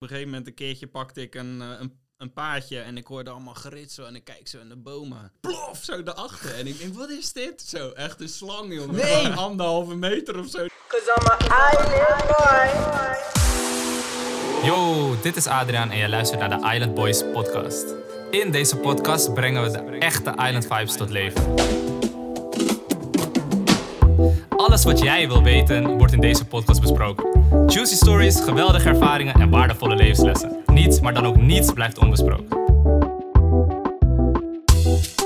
Op een gegeven moment een keertje pakte ik een, eh, een, een paadje en ik hoorde allemaal geritsel en ik kijk zo in de bomen. Plof, zo erachter. En ik denk, wat is dit? Zo, echt een slang, jongen. Nee. Gewoon Anderhalve meter of zo. Cause I'm an island boy. Yo, dit is Adriaan en je luistert naar de Island Boys podcast. In deze podcast brengen we de echte Island vibes tot leven. Alles wat jij wil weten wordt in deze podcast besproken. Juicy stories, geweldige ervaringen en waardevolle levenslessen. Niets, maar dan ook niets blijft onbesproken.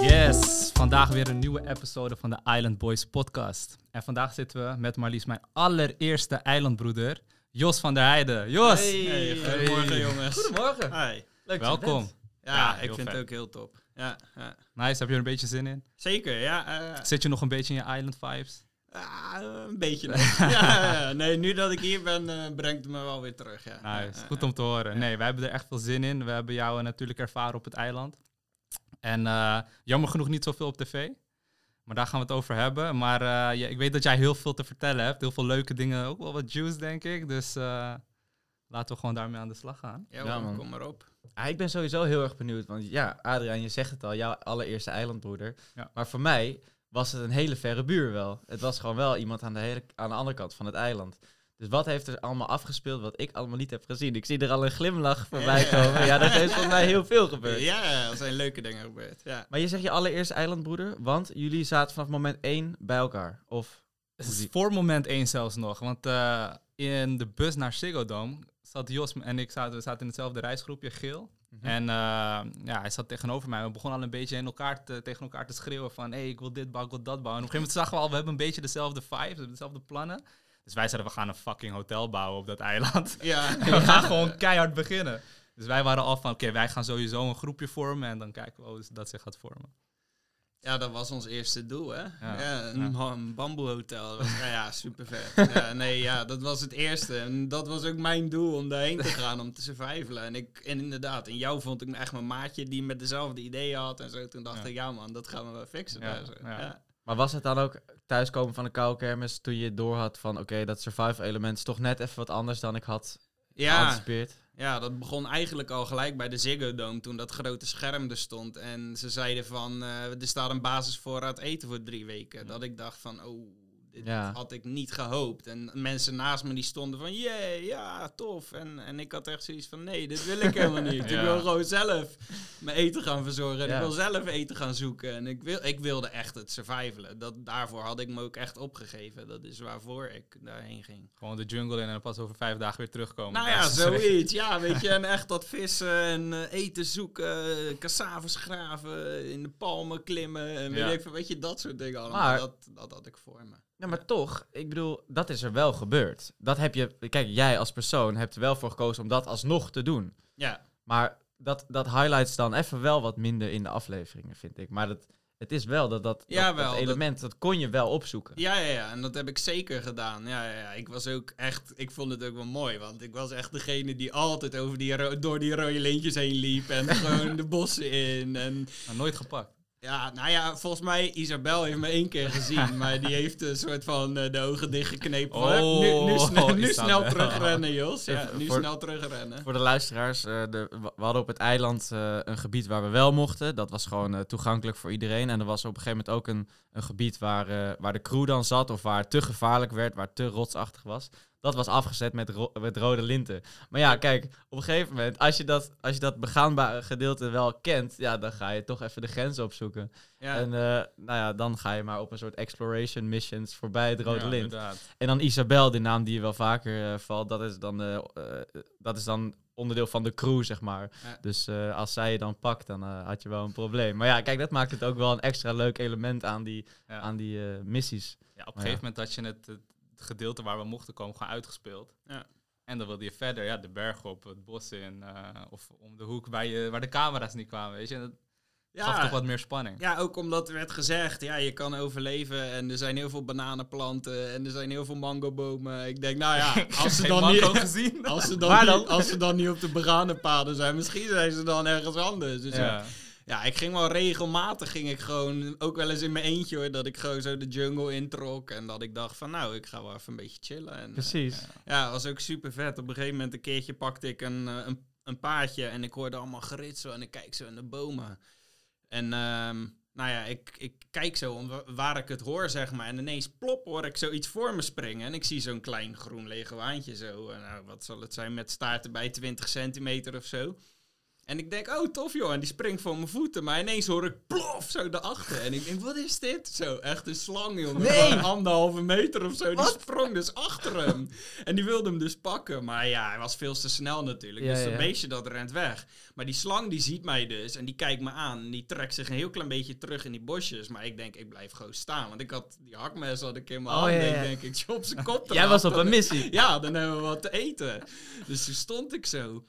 Yes, vandaag weer een nieuwe episode van de Island Boys podcast. En vandaag zitten we met maar liefst mijn allereerste eilandbroeder, Jos van der Heijden. Jos! Hey, goedemorgen jongens. Goedemorgen. Hi. Leuk Welkom. Ja, Ja, ik vind vet. het ook heel top. Ja, ja. Nice, heb je er een beetje zin in? zeker. Ja, eh, Zit je nog een beetje in je island vibes? Ah, een beetje ja, nee, nu dat ik hier ben, eh, brengt het me wel weer terug. Ja. Goed om te horen. Nee, wij hebben er echt veel zin in. We hebben jou eh, natuurlijk ervaren op het eiland. En eh, jammer genoeg niet zoveel op tv. Maar daar gaan we het over hebben. Maar eh, ja, ik weet dat jij heel veel te vertellen hebt. Heel veel leuke dingen. Ook wel wat juice, denk ik. Dus eh, laten we gewoon daarmee aan de slag gaan. Ja, Ja, hoor, man. kom maar op. Ah, ik ben sowieso heel erg benieuwd. Want ja, Adriaan, je zegt het al, jouw allereerste eilandbroeder. Ja. Maar voor mij was het een hele verre buur wel. Het was gewoon wel iemand aan de, hele, aan de andere kant van het eiland. Dus wat heeft er allemaal afgespeeld wat ik allemaal niet heb gezien? Ik zie er al een glimlach voorbij komen. Ja, er is volgens mij heel veel gebeurd. Ja, er zijn leuke dingen gebeurd. Ja. Maar je zegt je allereerste eilandbroeder, want jullie zaten vanaf moment één bij elkaar. Of voor moment één zelfs nog. Want eh, in de bus naar Ziggo Dome zat Jos en ik zaten, we zaten in hetzelfde reisgroepje, geel. En eh, ja, hij zat tegenover mij. We begonnen al een beetje in elkaar te, tegen elkaar te schreeuwen van... hé, hey, ik wil dit bouwen, ik wil dat bouwen. En op een gegeven moment zagen we al, we hebben een beetje dezelfde vibes, we hebben dezelfde plannen. Dus wij zeiden, we gaan een fucking hotel bouwen op dat eiland. Ja. En we gaan gewoon keihard beginnen. Dus wij waren al van, oké, wij gaan sowieso een groepje vormen... en dan kijken we hoe dat zich gaat vormen. Ja, dat was ons eerste doel, hè? Ja, een, ja. een bamboehotel. Ja, super vet. Ja, nee, ja, dat was het eerste. En dat was ook mijn doel, om daarheen te gaan, om te survivalen. En, ik, en inderdaad, in jou vond ik echt mijn maatje die met dezelfde ideeën had en zo. Toen dacht ik, ja man, dat gaan we wel fixen. Ja, daar zo. ja. Ja. Maar was het dan ook thuiskomen van de koude kermis toen je door had van oké, dat survival element is toch net even wat anders dan ik had Ja, geanticipeerd? Ja, dat begon eigenlijk al gelijk bij de Ziggo Dome toen dat grote scherm er stond. En ze zeiden van, eh, er staat een basisvoorraad eten voor drie weken. Dat ik dacht van, oh, dit Ja. had ik niet gehoopt. En mensen naast me die stonden van, jee, ja, tof. En, en ik had echt zoiets van, nee, dit wil ik helemaal niet. Ja. Ik wil gewoon zelf mijn eten gaan verzorgen. Ja. Ik wil zelf eten gaan zoeken. En ik, wil, ik wilde echt het survivalen. Dat, daarvoor had ik me ook echt opgegeven. Dat is waarvoor ik daarheen ging. Gewoon de jungle in en pas over vijf dagen weer terugkomen. Nou ja, zoiets. Ja, weet je, en echt dat vissen en eh, eten zoeken, cassaves graven, in de palmen klimmen en weet ik weet je, dat soort dingen allemaal. Maar- dat, dat had ik voor me. Ja, maar toch, ik bedoel, dat is er wel gebeurd. Dat heb je, kijk, jij als persoon hebt er wel voor gekozen om dat alsnog te doen. Ja, Maar dat, dat highlights dan even wel wat minder in de afleveringen, vind ik. Maar dat, het is wel dat dat, Ja, dat, wel, dat dat- element, dat kon je wel opzoeken. ja, ja, ja, en dat heb ik zeker gedaan. Ja, ja, ja, ik was ook echt, ik vond het ook wel mooi, want ik was echt degene die altijd over die door die rode lintjes heen liep en gewoon de bossen in en Maar nooit gepakt. Ja, nou ja, volgens mij, Isabel heeft me één keer gezien, maar die heeft een soort van eh, de ogen dichtgeknepen. Oh, nu nu, snel, nu snel terugrennen, Jos. Ja, nu voor- snel terugrennen. Voor de luisteraars, eh, de, we hadden op het eiland eh, een gebied waar we wel mochten. Dat was gewoon toegankelijk voor iedereen. En er was op een gegeven moment ook een, een gebied waar, waar de crew dan zat. Of waar het te gevaarlijk werd, waar het te rotsachtig was. Dat was afgezet met, ro- met rode linten. Maar ja, kijk, op een gegeven moment, als je dat, als je dat begaanbare gedeelte wel kent, ja, dan ga je toch even de grens opzoeken. Ja, En eh, nou ja, dan ga je maar op een soort exploration missions voorbij het rode Ja, lint. inderdaad. En dan Isabel, die naam die je wel vaker eh, valt, dat is, dan, eh, dat is dan onderdeel van de crew, zeg maar. Ja. Dus als zij je dan pakt, dan had je wel een probleem. Maar ja, kijk, dat maakt het ook wel een extra leuk element aan die, aan die missies. Ja, op een gegeven moment had je het, het gedeelte waar we mochten komen gewoon uitgespeeld. Ja. En dan wilde je verder, ja, de berg op, het bos in, eh, of om de hoek waar, je, waar de camera's niet kwamen, weet je. Dat gaf toch ja, wat meer spanning. ja, ook omdat er werd gezegd, ja, je kan overleven en er zijn heel veel bananenplanten en er zijn heel veel mangobomen. Ik denk, nou ja, als ze dan niet... gezien. Als ze, dan niet, als ze dan niet op de bananenpaden zijn, misschien zijn ze dan ergens anders. Dus ja. ja. Ja, ik ging wel regelmatig, ging ik gewoon, ook wel eens in mijn eentje hoor, dat ik gewoon zo de jungle introk. En dat ik dacht van, nou, ik ga wel even een beetje chillen. En, eh, Precies. ja, was ook super vet. Op een gegeven moment, een keertje pakte ik een, eh, een, een paardje en ik hoorde allemaal geritsel en ik kijk zo in de bomen. En ehm, nou ja, ik, ik kijk zo om wa- waar ik het hoor, zeg maar. En ineens plop hoor ik zoiets voor me springen. En ik zie zo'n klein groen leguaantje zo. En, nou, wat zal het zijn met staarten bij 20 centimeter of zo. En ik denk, oh tof joh, en die springt voor mijn voeten. Maar ineens hoor ik plof zo daarachter. En ik denk, wat is dit? Zo, echt een slang jongen. Nee. Van anderhalve meter of zo. Die sprong dus achter hem. En die wilde hem dus pakken. Maar ja, hij was veel te snel natuurlijk. Ja, dus dat ja. beestje dat rent weg. Maar die slang die ziet mij dus en die kijkt me aan. En die trekt zich een heel klein beetje terug in die bosjes. Maar ik denk, ik blijf gewoon staan. Want ik had die hakmes had ik in mijn Oh, ja. Ik denk, ik chop zijn kop Jij was op een missie. ja, dan hebben we wat te eten. Dus toen stond ik zo.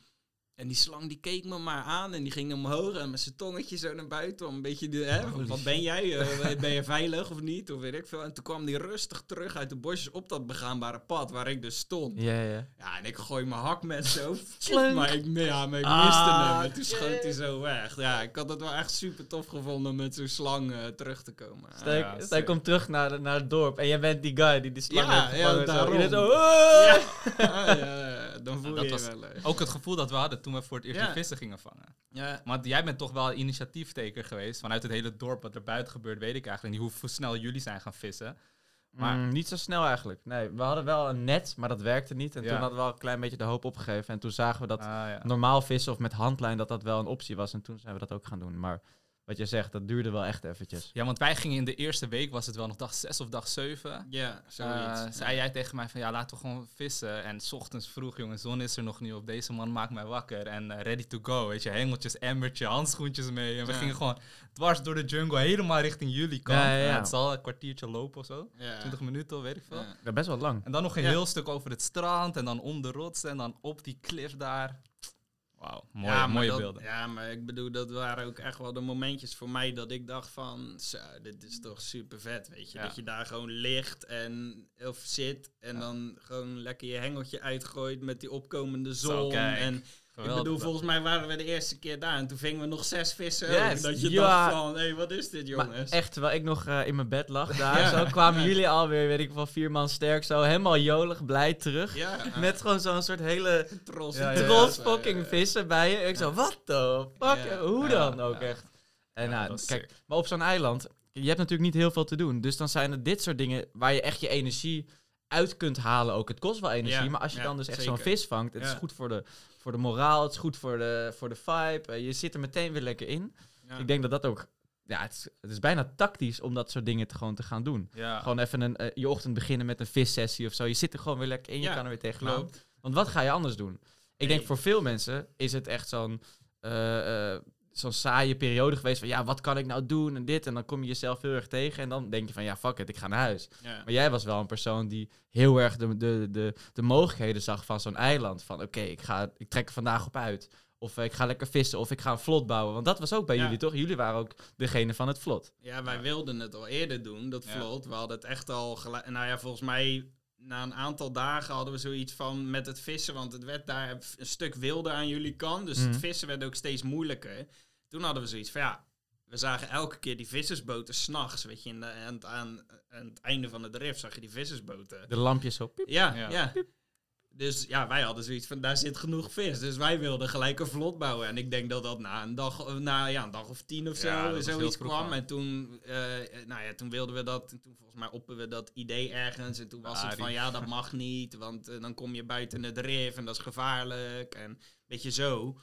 En die slang die keek me maar aan en die ging omhoog en met zijn tongetje zo naar buiten. Om een beetje, de, hè, wat ben jij? Eh, ben je veilig of niet? Of weet ik veel. En toen kwam die rustig terug uit de bosjes op dat begaanbare pad waar ik dus stond. Ja, ja. Ja, en ik gooi mijn hak met zo. Maar ik, ja, maar ik Ah, miste hem. En toen schoot hij zo weg. Ja, ik had het wel echt super tof gevonden om met zo'n slang eh, terug te komen. Stel, Ja, ik- sick. stel, ik kom terug naar, naar het dorp en jij bent die guy die die slang Ja, heeft ja, zo. daarom. Iedereen zo, Ja. "Ah!" Ja, ja, dan voel dat je was- wel. hè. Ook het gevoel dat we hadden toen we voor het eerst die vissen gingen vangen. Ja, Want jij bent toch wel initiatiefteker geweest. Vanuit het hele dorp wat er buiten gebeurt, weet ik eigenlijk niet hoe snel jullie zijn gaan vissen. Maar- Mm, niet zo snel eigenlijk. Nee, we hadden wel een net, maar dat werkte niet. En Ja. toen hadden we wel een klein beetje de hoop opgegeven. En toen zagen we dat Ah, ja. normaal vissen of met handlijn, dat dat wel een optie was. En toen zijn we dat ook gaan doen. Maar wat je zegt, dat duurde wel echt eventjes. ja, want wij gingen in de eerste week, was het wel nog dag 6 of dag 7. ja zoiets. Eh, zei jij tegen mij van ja, laten we gewoon vissen. En s ochtends vroeg, jongen, zon is er nog niet op. Deze man maakt mij wakker. En eh, ready to go. Weet je, hengeltjes, emmertje, handschoentjes mee. En we Ja. gingen gewoon dwars door de jungle, helemaal richting jullie kant. Ja, ja, ja. Het zal een kwartiertje lopen of zo. ja. 20 minuten, weet ik veel. Ja. Ja, best wel lang. En dan nog een Ja. heel stuk over het strand. En dan om de rotsen. En dan op die klif daar. Wauw, mooie, Ja, mooie dat- beelden. Ja, maar ik bedoel, dat waren ook echt wel de momentjes voor mij dat ik dacht van, zo, dit is toch super vet, weet je. Ja. Dat je daar gewoon ligt en, of zit en Ja. dan gewoon lekker je hengeltje uitgooit met die opkomende Zo, zon. En ik bedoel, volgens mij waren we de eerste keer daar en toen vingen we nog zes vissen. Yes. Dat je ja. dacht van, hé, wat is dit Maar jongens? echt, terwijl ik nog eh, in mijn bed lag daar, Ja. zo kwamen Ja. jullie alweer, weet ik wel, vier man sterk, zo helemaal jolig, blij terug. Met gewoon zo'n soort hele Ja, fucking vissen bij je. Ik zo, what the fuck? Hoe dan ook echt? En nou, kijk, maar op zo'n eiland, je hebt natuurlijk niet heel veel te doen. Dus dan zijn er dit soort dingen waar je echt je energie uit kunt halen. Ook het kost wel energie, maar als je dan dus echt zo'n vis vangt, het is goed voor de, voor de moraal, het is goed voor de, voor de vibe. Eh, je zit er meteen weer lekker in. Ja. Ik denk dat dat ook, ja, het is, het is bijna tactisch om dat soort dingen te, gewoon te gaan doen. Ja. Gewoon even een, eh, je ochtend beginnen met een vissessie of zo. Je zit er gewoon weer lekker in, je Ja, kan er weer tegenaan. Klopt. Want wat ga je anders doen? Ik Nee. denk voor veel mensen is het echt zo'n eh, zo'n saaie periode geweest van ja, wat kan ik nou doen en dit. En dan kom je jezelf heel erg tegen en dan denk je van ja, fuck it, ik ga naar huis. Ja. Maar jij was wel een persoon die heel erg de, de, de, de mogelijkheden zag van zo'n eiland. Van oké, ik ga ik trek er vandaag op uit. Of eh, ik ga lekker vissen of ik ga een vlot bouwen. Want dat was ook bij Ja. jullie toch? Jullie waren ook degene van het vlot. Ja, wij wilden het al eerder doen, dat Ja. vlot. We hadden het echt al gelijk. Nou ja, volgens mij na een aantal dagen hadden we zoiets van met het vissen, want het werd daar een stuk wilder aan jullie kant. Dus Mhm. het vissen werd ook steeds moeilijker. Toen hadden we zoiets van ja. We zagen elke keer die vissersboten s'nachts, weet je, in de, aan, het- aan, aan het einde van het rif zag je die vissersboten. De lampjes op. Ja, Ja. ja. Dus ja, wij hadden zoiets van, daar zit genoeg vis. Dus wij wilden gelijk een vlot bouwen. En ik denk dat dat na een dag, na, ja, een dag of tien of zo, Ja, zoiets kwam. En toen, eh, nou ja, toen wilden we dat, en toen volgens mij oppen we dat idee ergens. En toen was het Arie. van, ja, dat mag niet, want eh, dan kom je buiten het rif en dat is gevaarlijk. En weet je zo.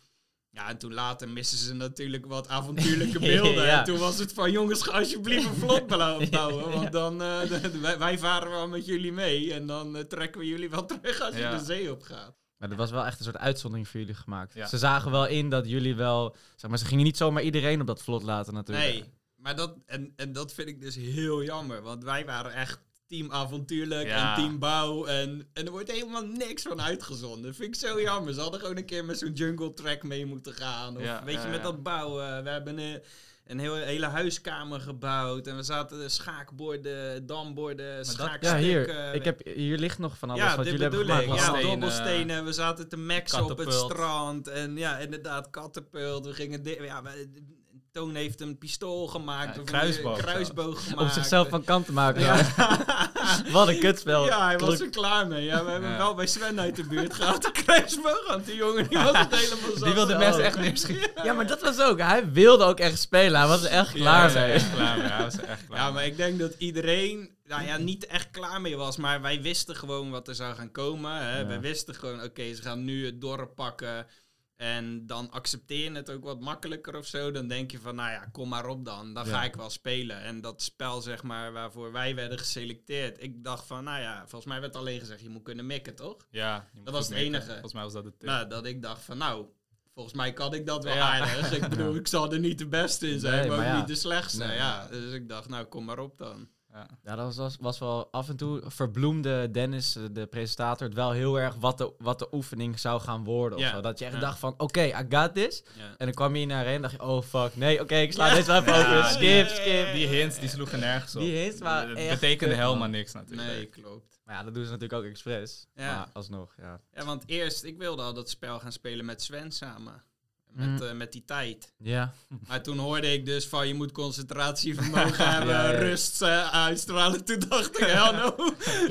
Ja, en toen later missen ze natuurlijk wat avontuurlijke beelden. Ja. En toen was het van, jongens, ga alsjeblieft een vlot bouwen. Ja. Want dan, de- wij, wij varen wel met jullie mee. En dan eh, trekken we jullie wel terug als je de zee op gaat. Maar dat was wel echt een soort uitzondering voor jullie gemaakt. Ze zagen wel in dat jullie wel... Zeg maar, ze gingen niet zomaar iedereen op dat vlot laten natuurlijk. Nee, maar dat, en, en dat vind ik dus heel jammer. Want wij waren echt team avontuurlijk Ja. en team bouw. En, en er wordt helemaal niks van uitgezonden. Vind ik zo jammer. Ze hadden gewoon een keer met zo'n jungle track mee moeten gaan. Of Ja, weet je, met dat bouwen. We hebben een, een heel, hele huiskamer gebouwd. En we zaten schaakborden, damborden, schaakstukken. Ja, hier. Ik heb, hier ligt nog van alles ja, wat dit jullie hebben gemaakt. Ja, stenen, dobbelstenen. We zaten te maxen op het strand. En ja, inderdaad, katapult. We gingen ja, we- Toon heeft een pistool gemaakt. Ja, of kruisboog Een kruisboog gemaakt. Om zichzelf van kant te maken. Ja. Wat een kutspel. Ja, hij was er klaar mee. Ja, we hebben Ja. wel bij Sven uit de buurt gehad. De kruisboog, want die jongen die was het helemaal zat. Die wilde mensen echt neerschieten. Ja, maar dat was ook. Hij wilde ook echt spelen. Hij was er echt klaar mee. echt klaar mee. Hij was er echt klaar Ja, mee. maar ik denk dat iedereen nou ja, niet echt klaar mee was. Maar wij wisten gewoon wat er zou gaan komen. Hè. Ja. Wij wisten gewoon, oké, ze gaan nu het dorp pakken. En dan accepteer je het ook wat makkelijker of zo. Dan denk je van, nou ja, kom maar op dan. Dan Ja. ga ik wel spelen. En dat spel, zeg maar, waarvoor wij werden geselecteerd. Ik dacht van, nou ja, volgens mij werd alleen gezegd, je moet kunnen mikken, toch? Ja, Dat was het mikken. enige. Volgens mij was dat het tip. Nou, dat ik dacht van, nou, volgens mij kan ik dat wel Ja. aardig. Ik bedoel, ik zal er niet de beste in zijn, Nee, maar ook maar niet de slechtste. Nee. Ja, dus ik dacht, nou, kom maar op dan. Ja. Ja, dat was, was, was wel af en toe verbloemde Dennis, eh, de presentator, het wel heel erg wat de, wat de oefening zou gaan worden. Of Ja. zo. Dat je echt Ja. dacht van, oké, I got this. En dan kwam je naar en dacht je, oh fuck, nee, oké, ik sla deze wel even over. Skip, skip. Die hints die sloegen nergens op. Die hints waren Dat echt betekende helemaal niks natuurlijk. Nee, klopt. Maar ja, dat doen ze natuurlijk ook expres. Ja. Maar alsnog, ja. Ja, want eerst, ik wilde al dat spel gaan spelen met Sven samen. Met, Mm. eh, met die tijd. Ja. Maar toen hoorde ik dus van, je moet concentratievermogen hebben, Ja, ja. rust eh, uitstralen. Toen dacht ik, hell no,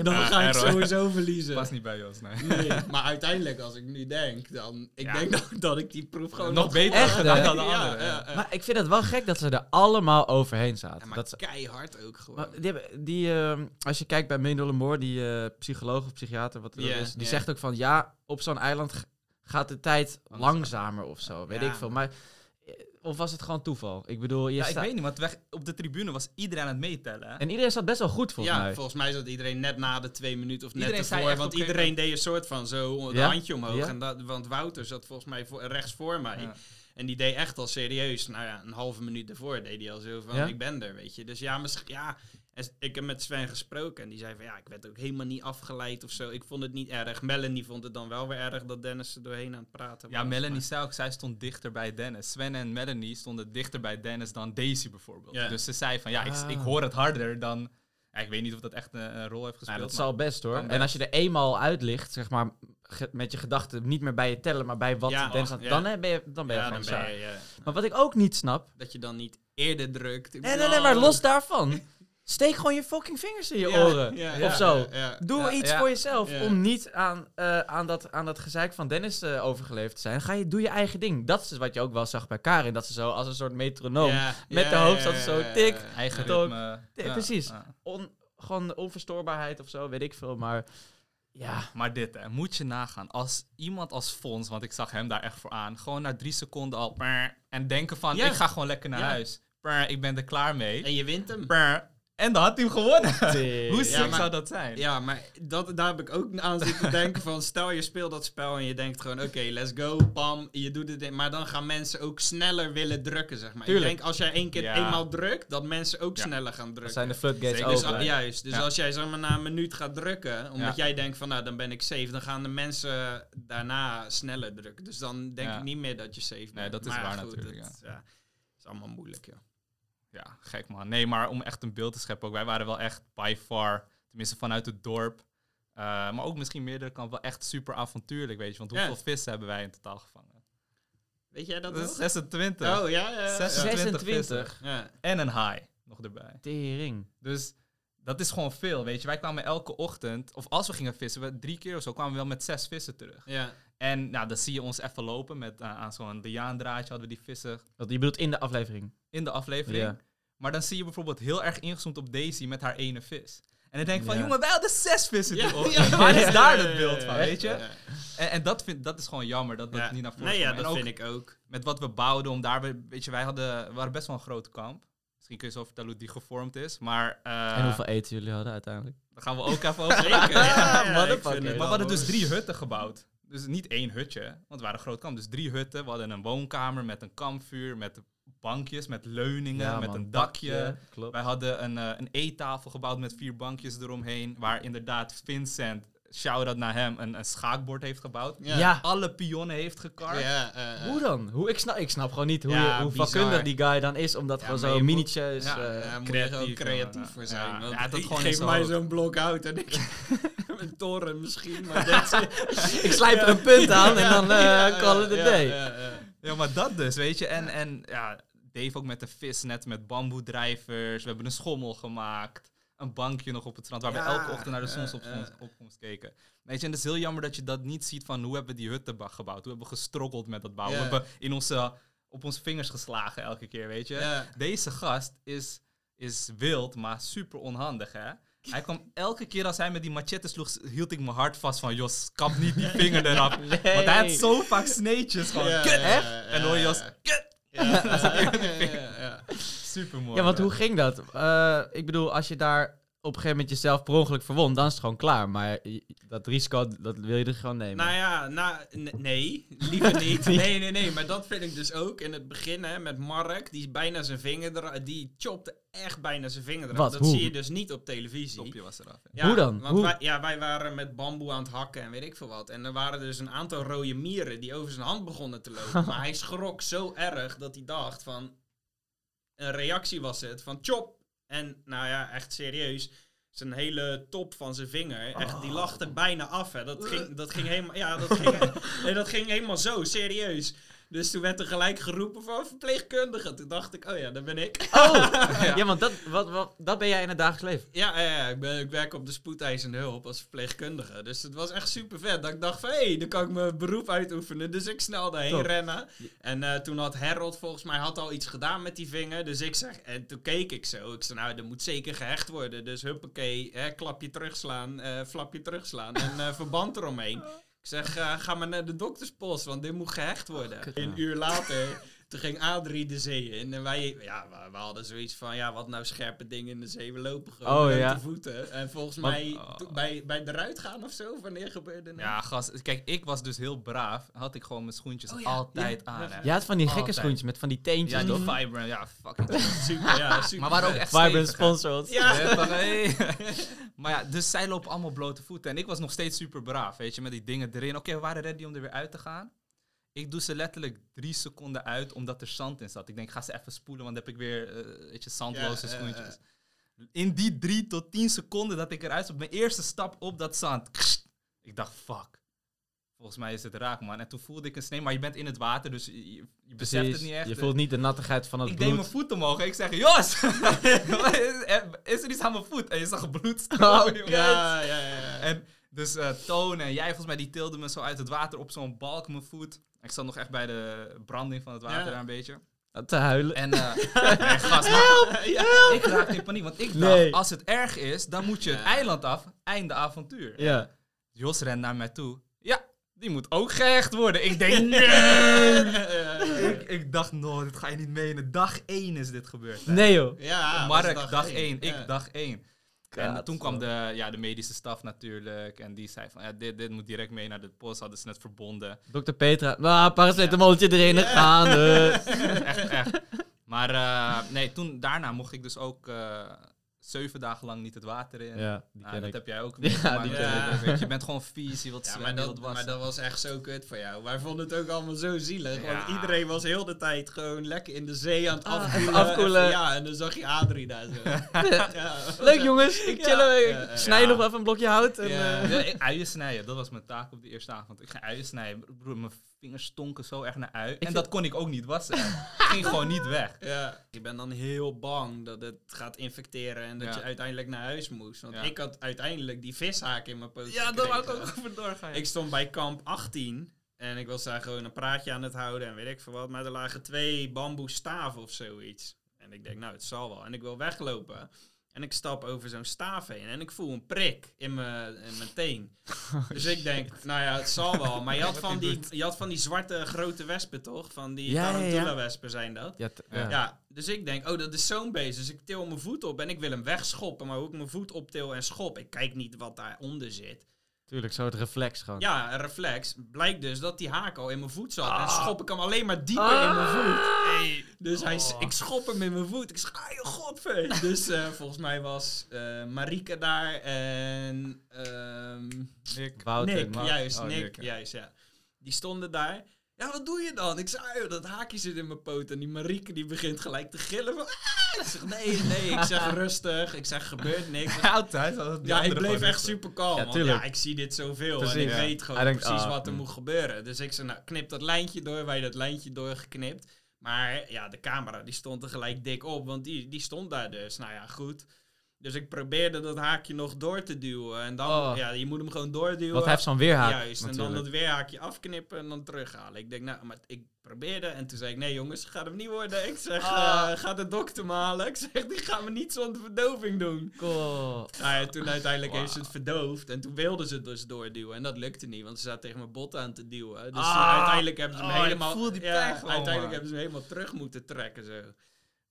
dan Ja, ga ik error. sowieso verliezen. Past niet bij Jos, nee. Nee, maar uiteindelijk, als ik nu denk, dan... Ik Ja. denk dat, dat ik die proef gewoon Nog beter Echt, gedaan hè? dan de Ja, anderen. ja, ja. Maar ik vind het wel gek dat ze er allemaal overheen zaten. Ja, maar dat ze, keihard ook gewoon. maar die, hebben- die, ehm, als je kijkt bij Mendel Moore, die eh, psycholoog of psychiater, wat Ja, is, die ja. zegt ook van ja, op zo'n eiland gaat de tijd langzamer of zo, weet Ja. ik veel. Maar, eh, of was het gewoon toeval? Ik bedoel, je Ja, ik weet niet, want weg, op de tribune was iedereen aan het meetellen. Hè? En iedereen zat best wel goed volgens ja, mij. volgens mij zat iedereen net na de twee minuten of net Iedereen ervoor. Want iedereen deed een soort van zo een Ja? handje omhoog. Ja? En dat, want Wouter zat volgens mij voor, rechts voor mij. Ja. En die deed echt al serieus. Nou ja, een halve minuut ervoor deed hij al zo van, Ja? ik ben er, weet je. Dus ja, misschien, ja, en ik heb met Sven gesproken. En die zei van, ja, ik werd ook helemaal niet afgeleid of zo. Ik vond het niet erg. Melanie vond het dan wel weer erg dat Dennis er doorheen aan het praten was. Ja, Melanie maar- zei ook, zij stond dichter bij Dennis. Sven en Melanie stonden dichter bij Dennis dan Daisy bijvoorbeeld. Ja. Dus ze zei van, ja, ik, Ah. ik hoor het harder dan... Ja, ik weet niet of dat echt een, een rol heeft gespeeld. Ja, dat zal best hoor. En als je er eenmaal uit ligt, zeg maar, ge- met je gedachten niet meer bij je tellen, maar bij wat Ja, de dance oh, dan ben je, dan ben je Ja, gewoon dan ben saai. je, ja. Maar wat ik ook niet snap, Dat je dan niet eerder drukt. Ik nee, nee, maar los daarvan, steek gewoon je fucking vingers in je Ja, oren. ja, of zo. ja, ja. Doe Ja, iets ja. voor jezelf Ja. om niet aan, eh, aan, dat, aan dat gezeik van Dennis eh, overgeleverd te zijn. Ga je, doe je eigen ding. Dat is wat je ook wel zag bij Karin. Dat ze zo als een soort metronoom. Ja, met ja, de hoofd ja, zat ze zo tik. Eigen. Ja, precies. ja. On, gewoon onverstoorbaarheid of zo, weet ik veel. Maar ja, Maar dit, hè, moet je nagaan. Als iemand als Fons, want ik zag hem daar echt voor aan, gewoon na drie seconden al en denken van, Ja. ik ga gewoon lekker naar Ja. huis. Ik ben er klaar mee. En je wint hem. En dan had hij hem gewonnen. Hoe sick Ja, maar- zou dat zijn? Ja, maar dat, daar heb ik ook aan zitten denken van... Stel je speelt dat spel en je denkt gewoon... Oké, let's go, pam, je doet het. in- Maar dan gaan mensen ook sneller willen drukken, zeg maar. Tuurlijk. Ik denk als jij één keer Ja. eenmaal drukt... dat mensen ook Ja. sneller gaan dat drukken. zijn de floodgates Zeker. dus, open. ah, juist. Dus Ja. als jij zeg maar na een minuut gaat drukken... omdat Ja. jij denkt van... Nou, dan ben ik safe. Dan gaan de mensen daarna sneller drukken. Dus dan denk Ja. ik niet meer dat je safe bent. Nee, dat is Maar waar goed, natuurlijk, het, ja. is allemaal moeilijk, ja. Ja, gek man. Nee, maar om echt een beeld te scheppen ook. Wij waren wel echt by far, tenminste vanuit het dorp. eh, maar ook misschien meerdere kant wel echt super avontuurlijk, weet je. Want Ja. hoeveel vissen hebben wij in totaal gevangen? Weet jij dat Dat is nog? 26. Oh, ja, ja, ja. 26 26. ja. En een haai nog erbij. Tering. Dus dat is gewoon veel, weet je. Wij kwamen elke ochtend, of als we gingen vissen, we, drie keer of zo, kwamen we wel met zes vissen terug. ja. En nou, dan zie je ons even lopen met eh, aan zo'n liaandraadje hadden we die vissen je bedoelt in de aflevering. in de aflevering. Ja. Maar dan zie je bijvoorbeeld heel erg ingezoomd op Daisy met haar ene vis. En dan denk ik van, Ja. jongen, wij hadden zes vissen Ja, Waar is daar het beeld van, weet je? En, en dat, vind, dat is gewoon jammer dat dat Ja. niet naar voren Nee, ja, dat vind ik ook. met wat we bouwden om daar, weet je, wij hadden, we waren best wel een groot kamp. Misschien kun je zo vertellen hoe die gevormd is. Maar eh, en hoeveel eten jullie hadden uiteindelijk? daar gaan we ook even over Maar we hadden dus drie hutten gebouwd. Dus niet één hutje, want we waren een groot kamp. Dus drie hutten. We hadden een woonkamer met een kampvuur, met bankjes, met leuningen, met man, een dakje. Klopt. Wij hadden een, eh, een eettafel gebouwd met vier bankjes eromheen. Waar inderdaad Vincent, shout-out naar hem, een, een schaakbord heeft gebouwd. Ja. Ja. Alle pionnen heeft gekarpt. Ja, eh, eh. Hoe dan? Hoe, ik, snap, ik snap gewoon niet hoe, Ja, je, hoe vakkundig die guy dan is om dat Ja, gewoon zo minietjes... Ja, eh, Ja, moet je er ook creatief, creatief voor zijn. Ja, want ja, dat ik gewoon geef mij zo'n blok hout en ik... een toren misschien, maar dat ik slijp er een punt aan en dan eh Ja, call it a ja, day. ja, ja. Ja, maar dat dus, weet je. En, en ja, Dave ook met de visnet, met bamboedrijvers. We hebben een schommel gemaakt. Een bankje nog op het strand, waar Ja, we elke ochtend naar de zonsopkomst opkomst keken. Weet je, en het is heel jammer dat je dat niet ziet van hoe hebben we die hutten gebouwd. Hoe hebben we gestroggeld met dat bouwen. We hebben in onze, op onze vingers geslagen elke keer, weet je. Deze gast is, is wild, maar super onhandig, hè. Hij kwam elke keer als hij met die machete sloeg, hield ik mijn hart vast van... Jos, kap niet die vinger eraf. Want hij had zo vaak sneetjes gewoon. Ja, kut, ja, En dan hoor je Jos, ja. kut. Ja, ja, ja, ja. Super mooi. Ja, want hoe ging dat? Eh, ik bedoel, als je daar op een gegeven moment jezelf per ongeluk verwond, dan is het gewoon klaar. Maar dat risico, dat wil je er gewoon nemen. Nou ja, nou, nee, liever niet. Nee, nee, nee, maar dat vind ik dus ook in het begin hè, met Mark. Die is bijna zijn vinger eraf, die chopte echt bijna zijn vinger eraf. Wat? Dat Hoe? zie je dus niet op televisie. Topje was eraf. Ja, Hoe dan? Want Hoe? Wij, ja, wij waren met bamboe aan het hakken en weet ik veel wat. En er waren dus een aantal rode mieren die over zijn hand begonnen te lopen. maar hij schrok zo erg dat hij dacht van... Een reactie was het van chop. En nou ja, echt serieus. Zijn hele top van zijn vinger, echt, die lag er bijna af. Hè. Dat, ging, dat ging helemaal, ja, dat ging, nee, dat ging helemaal zo, serieus. Dus toen werd er gelijk geroepen van verpleegkundige. Toen dacht ik, oh ja, dat ben ik. Oh! ja. want dat, wat, wat, dat ben jij in het dagelijks leven. Ja, ja, ja ik, ben, ik werk op de spoedeisende hulp als verpleegkundige. Dus het was echt super vet. Dat ik dacht van, hé, hey, dan kan ik mijn beroep uitoefenen. Dus ik snel daarheen Top. rennen. En eh, toen had Harold volgens mij had al iets gedaan met die vinger. Dus ik zeg, en toen keek ik zo. Ik zei, nou, dat moet zeker gehecht worden. Dus huppakee, hè, klapje terugslaan, eh, flapje terugslaan en eh, verband eromheen. Ik zeg, eh, ga maar naar de dokterspost, want dit moet gehecht worden. kut, een uur later, toen ging Adrie de zee in. En wij, ja, we, we hadden zoiets van, ja, wat nou scherpe dingen in de zee. We lopen gewoon Oh, met ja. de voeten. En volgens Maar- mij, Oh. to- bij, bij de ruit gaan of zo, wanneer gebeurde dat? Ja, gast. Kijk, ik was dus heel braaf. Had ik gewoon mijn schoentjes Oh ja, altijd ja. aan. hè. Je had van die gekke Altijd. schoentjes met van die teentjes, Ja, die? Vibrant. Ja, fucking. super, ja, super. maar waren ook echt Vibrant stevig, hè. sponsor ons. Ja. Ja, van, hey. maar ja, dus zij lopen allemaal blote voeten. En ik was nog steeds super braaf, weet je, met die dingen erin. Oké, we waren ready om er weer uit te gaan. Ik doe ze letterlijk drie seconden uit, omdat er zand in zat. Ik denk, ik ga ze even spoelen, want dan heb ik weer, eh weet je, zandloze Ja, schoentjes. In die drie tot tien seconden dat ik eruit stap, mijn eerste stap op dat zand. Ik dacht, fuck. Volgens mij is het raak, man. En toen voelde ik een snee, maar je bent in het water, dus je, je beseft het niet echt. Je voelt niet de nattigheid van het ik deed mijn bloed. voet omhoog en ik zeg, Jos, is er iets aan mijn voet? En je zag bloed Oh, stromen. Ja, ja, ja. ja. En dus eh Toon en jij volgens mij, die tilden me zo uit het water op zo'n balk mijn voet. Ik zat nog echt bij de branding van het water Ja. daar een beetje. Te huilen. En eh nee, gast, maar ik raakte in paniek. Want ik dacht, Nee. als het erg is, dan moet je het eiland af. Einde avontuur. Ja. Jos rent naar mij toe. Ja, die moet ook gehecht worden. Ik denk, nee! ik, ik dacht, no, dit ga je niet menen. Dag 1 is dit gebeurd. hè. Nee joh. Ja, Mark, dag één. 1. Ja. Ik, dag 1. En toen kwam de, ja, de medische staf natuurlijk. En die zei van, ja, dit, dit moet direct mee naar de post. Hadden ze net verbonden. Dr. Petra. Nou, paracetamolletje erin. Ja. Gaan. echt, echt. Maar eh, nee, toen, daarna mocht ik dus ook eh, zeven dagen lang niet het water in. Ja, die ken dat ik. heb jij ook. Ja, die weet je, je bent gewoon vies, je wilt Ja, maar dat, maar was echt zo kut voor jou. Wij vonden het ook allemaal zo zielig. Want iedereen was heel de tijd gewoon lekker in de zee aan het Ah, afkoelen. even afkoelen. Even- ja, en dan zag je Adrie daar zo. ja, Leuk jongens, ik ja, snij ja. nog even een blokje hout. En, Ja. eh, Ja, ik- uien snijden, dat was mijn taak op de eerste avond. Ik ga uien snijden. Broer, mijn vingers stonken zo erg naar ui. En vind- dat kon ik ook niet wassen. ging gewoon niet weg. Ja. Ik ben dan heel bang dat het gaat infecteren en dat Ja. je uiteindelijk naar huis moest. Want Ja. ik had uiteindelijk die vishaak in mijn poot Ja, daar wou ik ook over doorgaan. Ik stond bij kamp 18 en ik was daar gewoon een praatje aan het houden en weet ik veel wat. Maar er lagen twee bamboe staven of zoiets. En ik denk, nou, het zal wel. En ik wil weglopen. En ik stap over zo'n staaf heen en ik voel een prik in mijn, in mijn teen. Dus ik denk, nou ja, het zal wel. Maar je had, van die je had van die zwarte grote wespen, toch? Van die Ja, tarantula-wespen zijn dat. ja, t- Ja. ja. Ja, dus ik denk, oh, dat is zo'n beest. Dus ik til mijn voet op en ik wil hem wegschoppen. Maar hoe ik mijn voet optil en schop, ik kijk niet wat daaronder zit. Tuurlijk, zo het reflex gewoon. Ja, een reflex. Blijkt dus dat die haak al in mijn voet zat. En Ah. schop ik hem alleen maar dieper Ah. in mijn voet. Dus hij, Oh. ik schop hem in mijn voet. Ik zeg, ah, je godver. dus eh, volgens mij was Marike daar en... ehm Nick. Wouter, Nick, juist, oh, Nick, Nick, juist, ja. Die stonden daar. Ja, wat doe je dan? Ik zei, ah, dat haakje zit in mijn poot. En die Marieke die begint gelijk te gillen van... "Ah!" Ik zeg, nee, nee. Ik zeg, rustig. Ik zeg, gebeurt niks. Altijd. Ja, ik bleef echt super kalm. Ja, want ja, ik zie dit zoveel. En ik Ja. weet gewoon denkt, precies ah, wat er hm. moet gebeuren. Dus ik zei, nou, knip dat lijntje door. Wij dat lijntje doorgeknipt. Maar ja, de camera die stond er gelijk dik op, want die, die stond daar dus. Nou ja, goed. Dus ik probeerde dat haakje nog door te duwen. En dan, Oh. ja, je moet hem gewoon doorduwen. Want hij heeft zo'n weerhaak. Juist, en dan dat weerhaakje afknippen en dan terughalen. Ik denk, nou, maar ik probeerde. En toen zei ik, nee jongens, gaat hem niet worden. Ik zeg, Ah. eh, ga de dokter me halen. Ik zeg, die gaan we niet zonder verdoving doen. Cool. Nou ja, toen uiteindelijk heeft ze het verdoofd. En toen wilden ze het dus doorduwen. En dat lukte niet, want ze zaten tegen mijn bot aan te duwen. Dus Ah. toen uiteindelijk hebben ze hem Oh, ik helemaal... voel die ja, pijn uiteindelijk hebben ze hem helemaal terug moeten trekken, zo.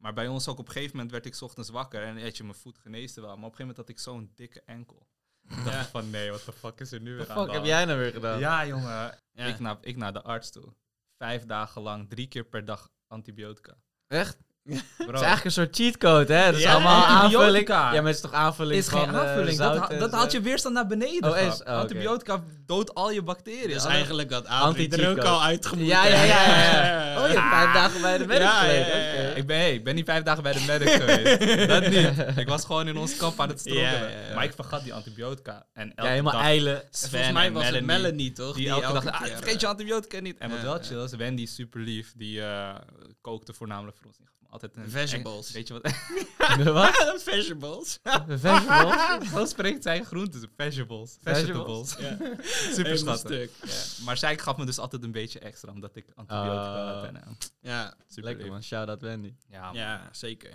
Maar bij ons ook op een gegeven moment werd ik 's ochtends wakker en weet je, mijn voet geneesde wel. Maar op een gegeven moment had ik zo'n dikke enkel. Ik dacht van nee, wat de fuck is er nu weer Wat aan de fuck heb jij nou weer gedaan? Ja, jongen. Ja. Ik, naar, ik naar de arts toe. Vijf dagen lang, drie keer per dag antibiotica. Echt? Bro, Het is eigenlijk een soort cheatcode, hè? Dat is Ja, allemaal antibiotica. aanvulling. Ja, maar het is toch aanvulling is geen van, eh, aanvulling. zout dat, ha- dat haalt je weerstand naar beneden. Oh, is- oh. Antibiotica doodt al je bacteriën. Dus eigenlijk had Adrie er ook al uitgemoet. Ja, ja, ja. ja, Ja. Oh, je hebt vijf dagen bij de medic Ja, gelegen. ja, ja, ja. oké. Ik ben, hey, ik ben niet vijf dagen bij de medic geweest. dat niet. Ik was gewoon in ons kamp aan het ja. Maar ik vergat die antibiotica. En elke Ja, helemaal dag eilen. Sven Volgens mij en was het Melanie, toch? Die, elke dag, ah, vergeet je antibiotica niet. En wat wel chill is, Wendy is super lief. Die eh, kookte voornamelijk voor ons. Me Altijd een Vegetables. Weet je wat? Wat? Vegetables. Vegetables? Zo spreekt zij groenten. Vegetables. Vegetables? Vegetables. Ja. Super schattig. Ja. Maar zij gaf me dus altijd een beetje extra, omdat ik antibiotica Ah. had. Eh, Ja, super Lekker man, shout-out Wendy. Ja, ja, zeker.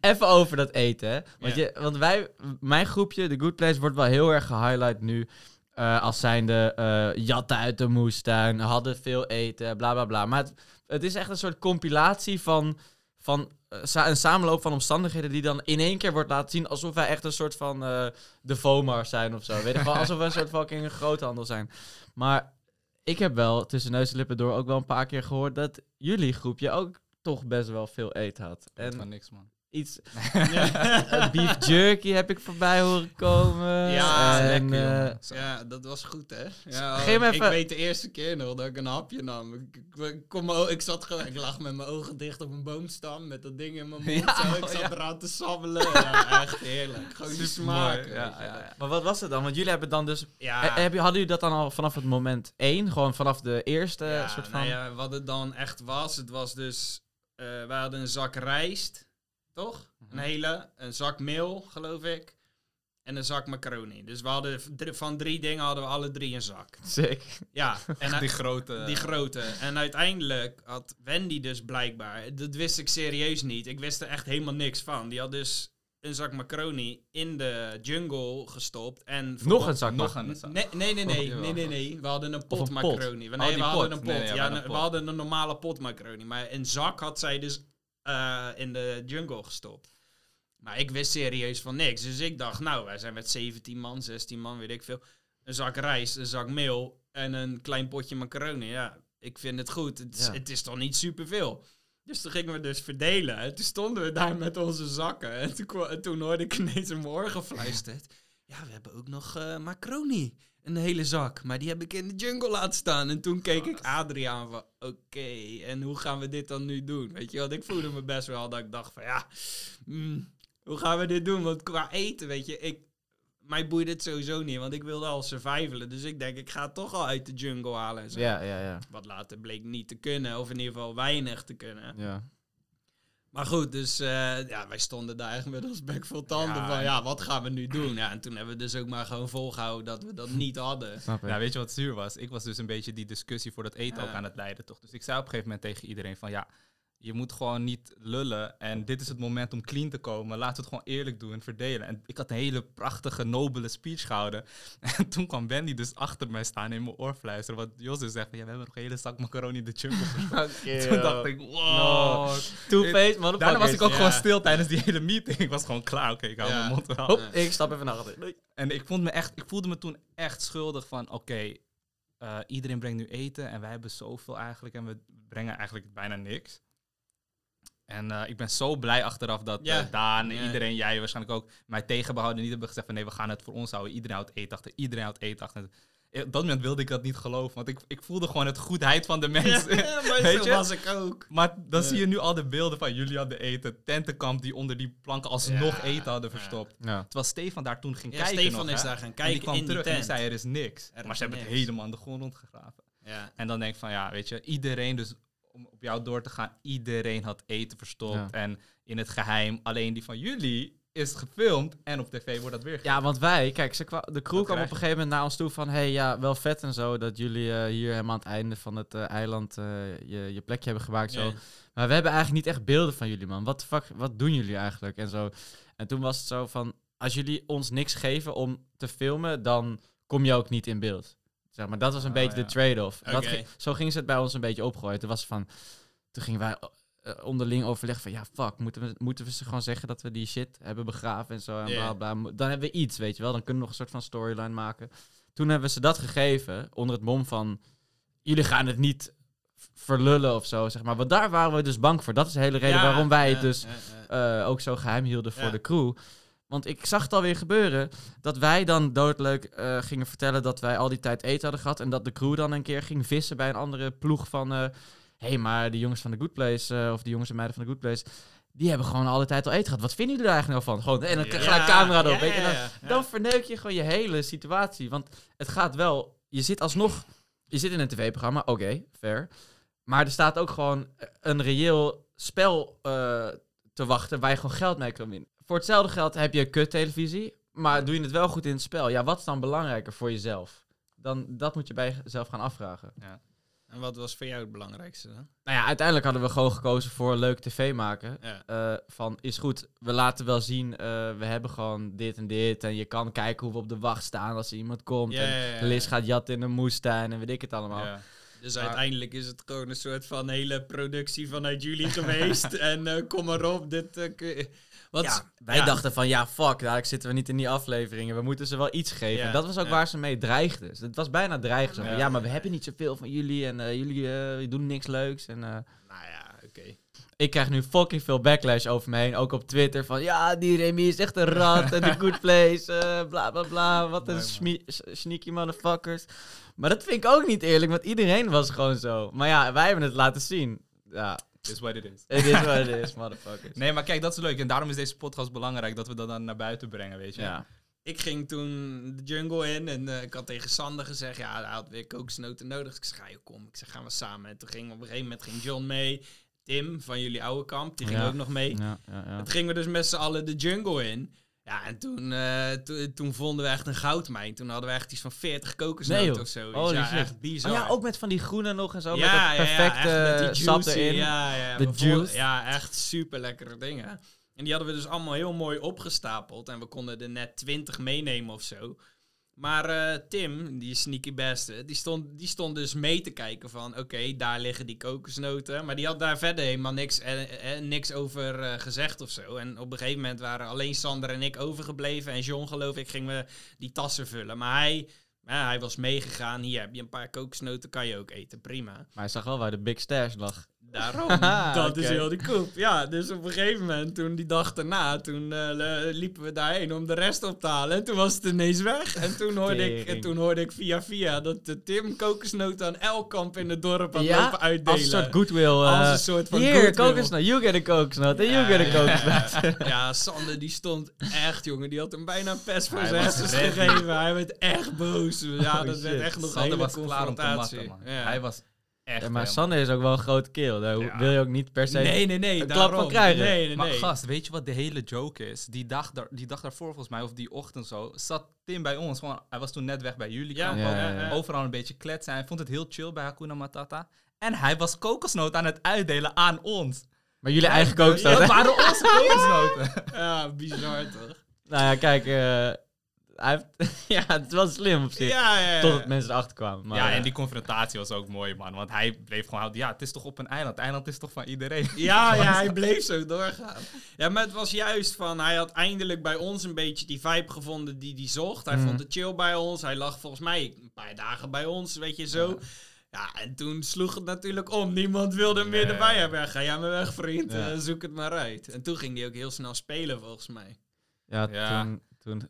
Even over dat eten, hè. Want, je, want wij, mijn groepje, de Good Place, wordt wel heel erg gehighlight nu. eh, als zijnde eh jatten uit de moestuin, hadden veel eten, bla bla bla. Maar het, het is echt een soort compilatie van, van eh, een samenloop van omstandigheden die dan in één keer wordt laten zien alsof wij echt een soort van eh, de FOMAR zijn of zo. Weet je wel, alsof we een soort fucking groothandel zijn. Maar ik heb wel tussen neus en lippen door ook wel een paar keer gehoord dat jullie groepje ook toch best wel veel eten had. En niks, man. Iets beef jerky heb ik voorbij horen komen. Ja, en, lekker, eh. Ja, dat was goed, hè? Ja, Geef ik, even- ik weet de eerste keer nog dat ik een hapje nam. Ik, ik, ik, zat gewoon, ik lag met mijn ogen dicht op een boomstam met dat ding in mijn mond. Ja, zo. Ik zat eraan te sabbelen. Ja, echt heerlijk. Gewoon die smaak. Maar wat was het dan? Want jullie hebben dan dus... Ja. Heb hadden jullie dat dan al vanaf het moment één? Gewoon vanaf de eerste soort van... nou ja, wat het dan echt was, het was dus... eh we hadden een zak rijst, toch? Een hele. Een zak meel, geloof ik. En een zak macaroni. Dus we hadden van drie dingen hadden we alle drie een zak. Sick. Ja, en Die grote... Die grote. En uiteindelijk had Wendy dus blijkbaar, dat wist ik serieus niet. Ik wist er echt helemaal niks van. Die had dus een zak macaroni in de jungle gestopt. En Nog een zak nog een zak. Nee, nee, nee, nee, nee, nee, nee. We hadden een pot een pot. macaroni. We- Nee, Oh, we hadden pot. een pot. Nee, nee, we ja, hadden een we pot. hadden een normale pot macaroni. Maar een zak had zij dus eh, in de jungle gestopt. Maar ik wist serieus van niks. Dus ik dacht, nou, wij zijn met 17 man, 16 man, weet ik veel. Een zak rijst, een zak meel en een klein potje macaroni. Ja, ik vind het goed. Het is, Ja. het is toch niet superveel. Dus toen gingen we dus verdelen. En toen stonden we daar met onze zakken. En toen, en toen hoorde ik ineens in mijn oor gefluisterd. Ja, we hebben ook nog eh macaroni. Een hele zak. Maar die heb ik in de jungle laten staan. En toen keek ik Adrie aan van... Oké, en hoe gaan we dit dan nu doen? Weet je, want ik voelde me best wel dat ik dacht van... Ja, mm, hoe gaan we dit doen? Want qua eten, weet je... Ik, mij boeit het sowieso niet. Want ik wilde al survivalen. Dus ik denk, ik ga het toch al uit de jungle halen. En zo. Ja, ja, ja. Wat later bleek niet te kunnen. Of in ieder geval weinig te kunnen. ja. Maar goed, dus eh, ja, wij stonden daar echt met ons bek vol tanden Ja, van, ja, wat gaan we nu doen? Ja, en toen hebben we dus ook maar gewoon volgehouden dat we dat niet hadden. Snap ik. Ja, weet je wat zuur was? Ik was dus een beetje die discussie voor dat eten Ja. ook aan het leiden, toch? Dus ik zei op een gegeven moment tegen iedereen van, ja, je moet gewoon niet lullen en dit is het moment om clean te komen. Laten we het gewoon eerlijk doen en verdelen. En ik had een hele prachtige, nobele speech gehouden. En toen kwam Wendy dus achter mij staan in mijn oor fluisteren. Wat Jos dus zegt van, ja, we hebben nog een hele zak macaroni de jungle verstopt. Toen dacht ik, wow. Two-faced, man. Daarna was ik ook gewoon stil tijdens die hele meeting. Ik was gewoon klaar. Oké, ik hou mijn mond wel. Hop, ik stap even naar achter. En ik, vond me echt, ik voelde me toen echt schuldig van, oké, eh, iedereen brengt nu eten en wij hebben zoveel eigenlijk en we brengen eigenlijk bijna niks. En eh, ik ben zo blij achteraf dat eh, Daan, iedereen, jij waarschijnlijk ook, mij tegenbehouden. Niet hebben gezegd van nee, we gaan het voor ons houden. Iedereen houdt eten achter, iedereen houdt eten achter. Eh, Op dat moment wilde ik dat niet geloven, want ik, ik voelde gewoon het goedheid van de mensen. Ja, maar Weet zo je? was ik ook. Maar dan Ja. zie je nu al de beelden van jullie hadden eten, tentenkamp die onder die planken alsnog Ja. eten hadden verstopt. Ja. Terwijl Stefan daar toen ging Ja, kijken Stefan nog, is hè. daar gaan En die kijken kwam in die terug en die tent. zei er is niks. Er maar is ze hebben het helemaal aan de grond rondgegraven. Ja. En dan denk ik van ja, weet je, iedereen dus om op jou door te gaan. Iedereen had eten verstopt Ja. en in het geheim. Alleen die van jullie is gefilmd en op tv wordt dat weer Ja, want wij, kijk, ze kwa- de crew kwam op een gegeven moment naar ons toe van... hey, ja, wel vet en zo dat jullie eh, hier helemaal aan het einde van het eh, eiland eh, je, je plekje hebben gemaakt. Zo. Maar we hebben eigenlijk niet echt beelden van jullie, man. Wat fuck, wat doen jullie eigenlijk? En zo. En toen was het zo van, als jullie ons niks geven om te filmen, dan kom je ook niet in beeld. Zeg maar, dat was een Oh, beetje ja. de trade-off. Ging- zo gingen ze het bij ons een beetje opgooien. Toen was van, toen gingen wij eh, onderling overleggen van, ja, fuck, moeten we, moeten we ze gewoon zeggen dat we die shit hebben begraven en zo en bla bla. Dan hebben we iets, weet je wel. Dan kunnen we nog een soort van storyline maken. Toen hebben we ze dat gegeven, onder het mom van, jullie gaan het niet verlullen of zo, zeg maar. Want daar waren we dus bang voor. Dat is de hele reden Ja, waarom wij het dus eh, ook zo geheim hielden voor Ja. de crew. Want ik zag het alweer gebeuren dat wij dan doodleuk eh, gingen vertellen dat wij al die tijd eten hadden gehad. En dat de crew dan een keer ging vissen bij een andere ploeg van... Hé, hey, maar die jongens van de Good Place, eh, of die jongens en meiden van de Good Place... Die hebben gewoon al die tijd al eten gehad. Wat vinden jullie er eigenlijk nou van? Gewoon, en dan Ja, gelijk camera erop. En dan, dan verneuk je gewoon je hele situatie. Want het gaat wel... Je zit alsnog... Je zit in een tv-programma, oké, fair. Maar er staat ook gewoon een reëel spel eh, te wachten waar je gewoon geld mee kan winnen. Voor hetzelfde geld heb je kut-televisie, maar doe je het wel goed in het spel? Ja, wat is dan belangrijker voor jezelf? Dan, dat moet je bij jezelf gaan afvragen. En wat was voor jou het belangrijkste dan? Nou ja, uiteindelijk hadden we gewoon gekozen voor leuk tv maken. Ja. Eh, van, is goed, we laten wel zien, eh, we hebben gewoon dit en dit. En je kan kijken hoe we op de wacht staan als er iemand komt. Ja, en ja, ja, ja. Liz gaat jatten in een moestuin en weet ik het allemaal. Dus Maar- uiteindelijk is het gewoon een soort van hele productie vanuit jullie geweest. en eh, kom maar op, dit... eh, wat, Ja, wij ja. dachten van ja, fuck, dadelijk zitten we niet in die afleveringen. We moeten ze wel iets geven. Ja, En dat was ook waar ze mee dreigden. Dus het was bijna dreigen. Ja. maar we hebben niet zoveel van jullie en eh, jullie doen niks leuks. En, Nou ja. Ik krijg nu fucking veel backlash over me heen. Ook op Twitter van ja, die Remy is echt een rat en de good place. eh, bla bla bla. Wat een man. sneaky motherfuckers. Maar dat vind ik ook niet eerlijk, want iedereen was gewoon zo. Maar ja, wij hebben het laten zien. Ja, Is what it is. het is wat het is, motherfuckers. Nee, maar kijk, dat is leuk. En daarom is deze podcast belangrijk dat we dat dan naar buiten brengen, weet je. Ja. Ik ging toen de jungle in en eh, ik had tegen Sander gezegd, ja, hij had weer kokosnoten nodig. Dus ik zei, ja, kom, ik zeg, gaan we samen. En toen ging op een gegeven moment ging John mee, Tim van jullie oude kamp, die ging Ja. ook nog mee. Ja, ja, toen gingen we dus met z'n allen de jungle in. Ja, en toen, to- toen vonden we echt een goudmijn. Toen hadden we echt iets van 40 kokosnoten Nee, of zo. Holy ja, shit. echt bizar. Oh ja, ook met van die groene nog en zo. ja, met dat ja, ja, perfecte echt met die sap juicy, erin. Ja, ja, De juice. Ja, echt super lekkere dingen. En die hadden we dus allemaal heel mooi opgestapeld. En we konden er net 20 meenemen of zo. Maar eh, Tim, die sneaky beste, die stond, die stond dus mee te kijken van... Oké, daar liggen die kokosnoten. Maar die had daar verder helemaal niks, eh, eh, niks over gezegd of zo. En op een gegeven moment waren alleen Sander en ik overgebleven. En John, geloof ik, gingen we die tassen vullen. Maar hij, ja, hij was meegegaan. Hier heb je een paar kokosnoten, kan je ook eten. Prima. Maar hij zag wel waar de big stash lag. Daarom, Haha, dat is heel die koep. Ja, dus op een gegeven moment, toen die dag daarna, toen eh, liepen we daarheen om de rest op te halen. En toen was het ineens weg. En toen hoorde, ik, en toen hoorde ik via via dat de Tim kokosnoten aan elk kamp in het dorp had Ja, lopen uitdelen. Als een soort goodwill. eh, Als een soort van Hier, goodwill. kokosnoot. You get a kokosnoot. En you Ja, get a ja, kokosnoot. Ja, Sander die stond echt, jongen. Die had hem bijna een pest voor zijn ready. gegeven. Hij werd echt boos. Ja, Oh, dat werd echt nog een Sander hele was klaar om te confrontatie. matten, man. Ja. Hij was echt... Ja, maar helemaal- Sander is ook wel een grote keel. Daar Ja. wil je ook niet per se... Nee, nee, nee. een klap van krijgen. Nee, nee, Maar gast, weet je wat de hele joke is? Die dag, daar, die dag daarvoor volgens mij, of die ochtend zo, zat Tim bij ons. Gewoon, hij was toen net weg bij jullie. Ja, kamp ja, ook. ja, ja. Overal een beetje kletsen. Hij vond het heel chill bij Hakuna Matata. En hij was kokosnoot aan het uitdelen aan ons. Maar jullie eigen kokosnoot, Dat waren onze kokosnoten. Ja, bizar toch? Nou ja, kijk. eh, hij heeft, ja, het was slim op zich. Ja, ja, ja. Totdat mensen erachter kwamen. Maar, ja, eh, en die confrontatie was ook mooi, man. Want hij bleef gewoon houden. Ja, het is toch op een eiland. Het eiland is toch van iedereen. Ja, ja, hij bleef zo doorgaan. Ja, maar het was juist van, hij had eindelijk bij ons een beetje die vibe gevonden die hij zocht. Hij Mhm. vond het chill bij ons. Hij lag volgens mij een paar dagen bij ons, weet je zo. Ja, en toen sloeg het natuurlijk om. Niemand wilde hem meer erbij hebben. Ga jij maar weg, vriend. Ja. Eh, zoek het maar uit. En toen ging hij ook heel snel spelen, volgens mij. Ja, Ja. toen... toen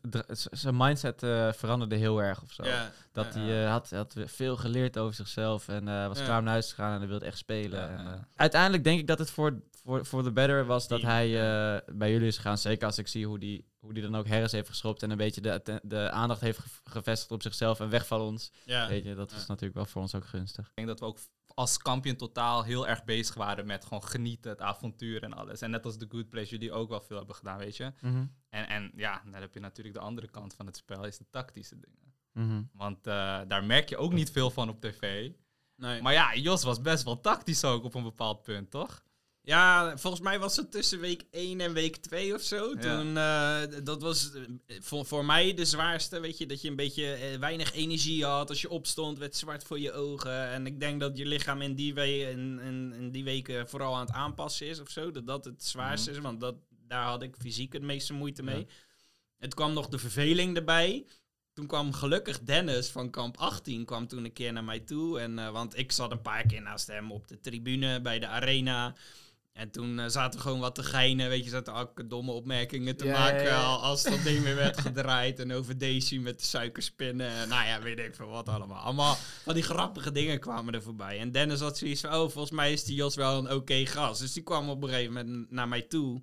zijn mindset eh, veranderde heel erg of zo. Ja, Dat ja. hij eh, had, had veel geleerd over zichzelf en eh, was Ja. klaar om naar huis gegaan en hij wilde echt spelen. Ja, en, ja. eh, uiteindelijk denk ik dat het voor, voor, voor de better was dat Team, hij eh, bij jullie is gegaan. Zeker als ik zie hoe die, hoe die dan ook Harris heeft geschopt en een beetje de, de aandacht heeft ge- gevestigd op zichzelf en weg van ons. Ja. Weet je, dat Ja. is natuurlijk wel voor ons ook gunstig. Ik denk dat we ook als kampioen totaal heel erg bezig waren met gewoon genieten, het avontuur en alles. En net als The Good Place jullie ook wel veel hebben gedaan, weet je. Mhm. En, en ja, dan heb je natuurlijk de andere kant van het spel, is de tactische dingen. Mhm. Want eh, daar merk je ook niet veel van op tv. Nee. Maar ja, Jos was best wel tactisch ook op een bepaald punt, toch? Ja, volgens mij was het tussen week 1 en week 2 of zo. Ja. Toen, eh, dat was eh, voor, voor mij de zwaarste, weet je, dat je een beetje eh, weinig energie had. Als je opstond, werd zwart voor je ogen. En ik denk dat je lichaam in die, we in, in, in die weken vooral aan het aanpassen is of zo. Dat dat het zwaarste is, want dat, daar had ik fysiek het meeste moeite mee. Het kwam nog de verveling erbij. Toen kwam gelukkig Dennis van kamp 18 kwam toen een keer naar mij toe. En, want ik zat een paar keer naast hem op de tribune bij de arena. En toen eh, zaten we gewoon wat te geinen, weet je, zaten ook domme opmerkingen te maken als dat ding weer werd gedraaid. En over Daisy met de suikerspinnen. En nou ja, weet ik veel wat allemaal. Allemaal van die grappige dingen kwamen er voorbij. En Dennis had zoiets van, oh, volgens mij is die Jos wel een oké gast. Dus die kwam op een gegeven moment naar mij toe.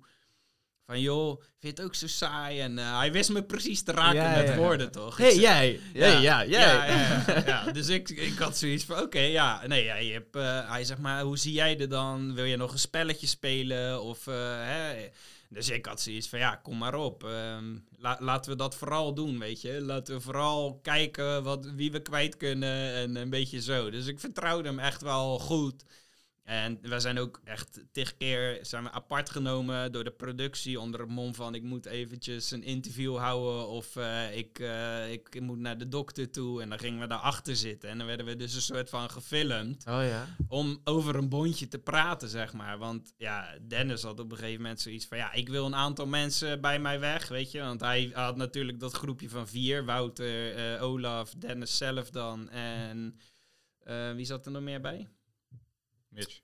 Van joh, vind je het ook zo saai? En eh, hij wist me precies te raken Ja, met ja. woorden, toch? Hey Ik- jij! Hey, ja, ja, ja, ja, ja. Dus ik, ik had zoiets van, oké, ja, nee, ja, je hebt, eh, hij zegt maar, hoe zie jij er dan? Wil je nog een spelletje spelen? Of, eh, hè? Dus ik had zoiets van, ja, kom maar op. La- laten we dat vooral doen, weet je. Laten we vooral kijken wat, wie we kwijt kunnen en een beetje zo. Dus ik vertrouwde hem echt wel goed. En we zijn ook echt tig keer zijn we apart genomen door de productie onder het mom van ik moet eventjes een interview houden of eh, ik, eh, ik moet naar de dokter toe. En dan gingen we daarachter zitten en dan werden we dus een soort van gefilmd Oh ja. om over een bondje te praten, zeg maar. Want ja, Dennis had op een gegeven moment zoiets van... ja, ik wil een aantal mensen bij mij weg, weet je. Want hij had natuurlijk dat groepje van vier. Wouter, eh, Olaf, Dennis zelf dan. En wie zat er nog meer bij? Mitch.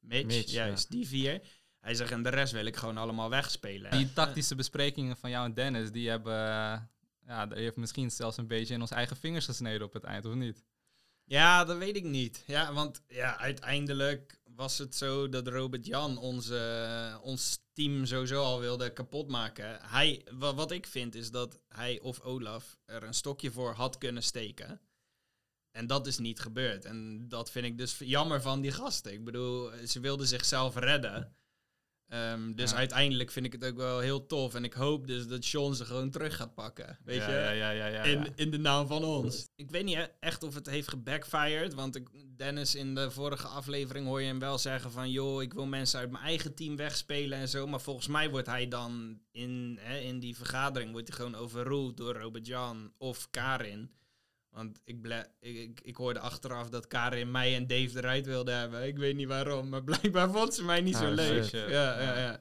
Mitch, Mitch, juist, die vier. Hij zegt, en de rest wil ik gewoon allemaal wegspelen. Die tactische besprekingen van jou en Dennis, die hebben... eh, ja, die heeft misschien zelfs een beetje in onze eigen vingers gesneden op het eind, of niet? Ja, dat weet ik niet. Ja, want ja, uiteindelijk was het zo dat Robert Jan onze, ons team sowieso al wilde kapotmaken. Hij, wa- wat ik vind is dat hij of Olaf er een stokje voor had kunnen steken. En dat is niet gebeurd. En dat vind ik dus jammer van die gasten. Ik bedoel, ze wilden zichzelf redden. Ehm, dus Ja. uiteindelijk vind ik het ook wel heel tof. En ik hoop dus dat Sean ze gewoon terug gaat pakken. Weet ja, je? Ja, ja, ja, ja. in, in de naam van ons. Ik weet niet echt of het heeft gebackfired. Want ik, Dennis in de vorige aflevering hoor je hem wel zeggen van... joh, ik wil mensen uit mijn eigen team wegspelen en zo. Maar volgens mij wordt hij dan in, hè, in die vergadering... wordt hij gewoon overruled door Robert-Jan of Karin. Want ik, ble- ik, ik, ik hoorde achteraf dat Karin mij en Dave eruit wilde hebben. Ik weet niet waarom, maar blijkbaar vond ze mij niet zo Ah, leuk. Ja, ja, ja.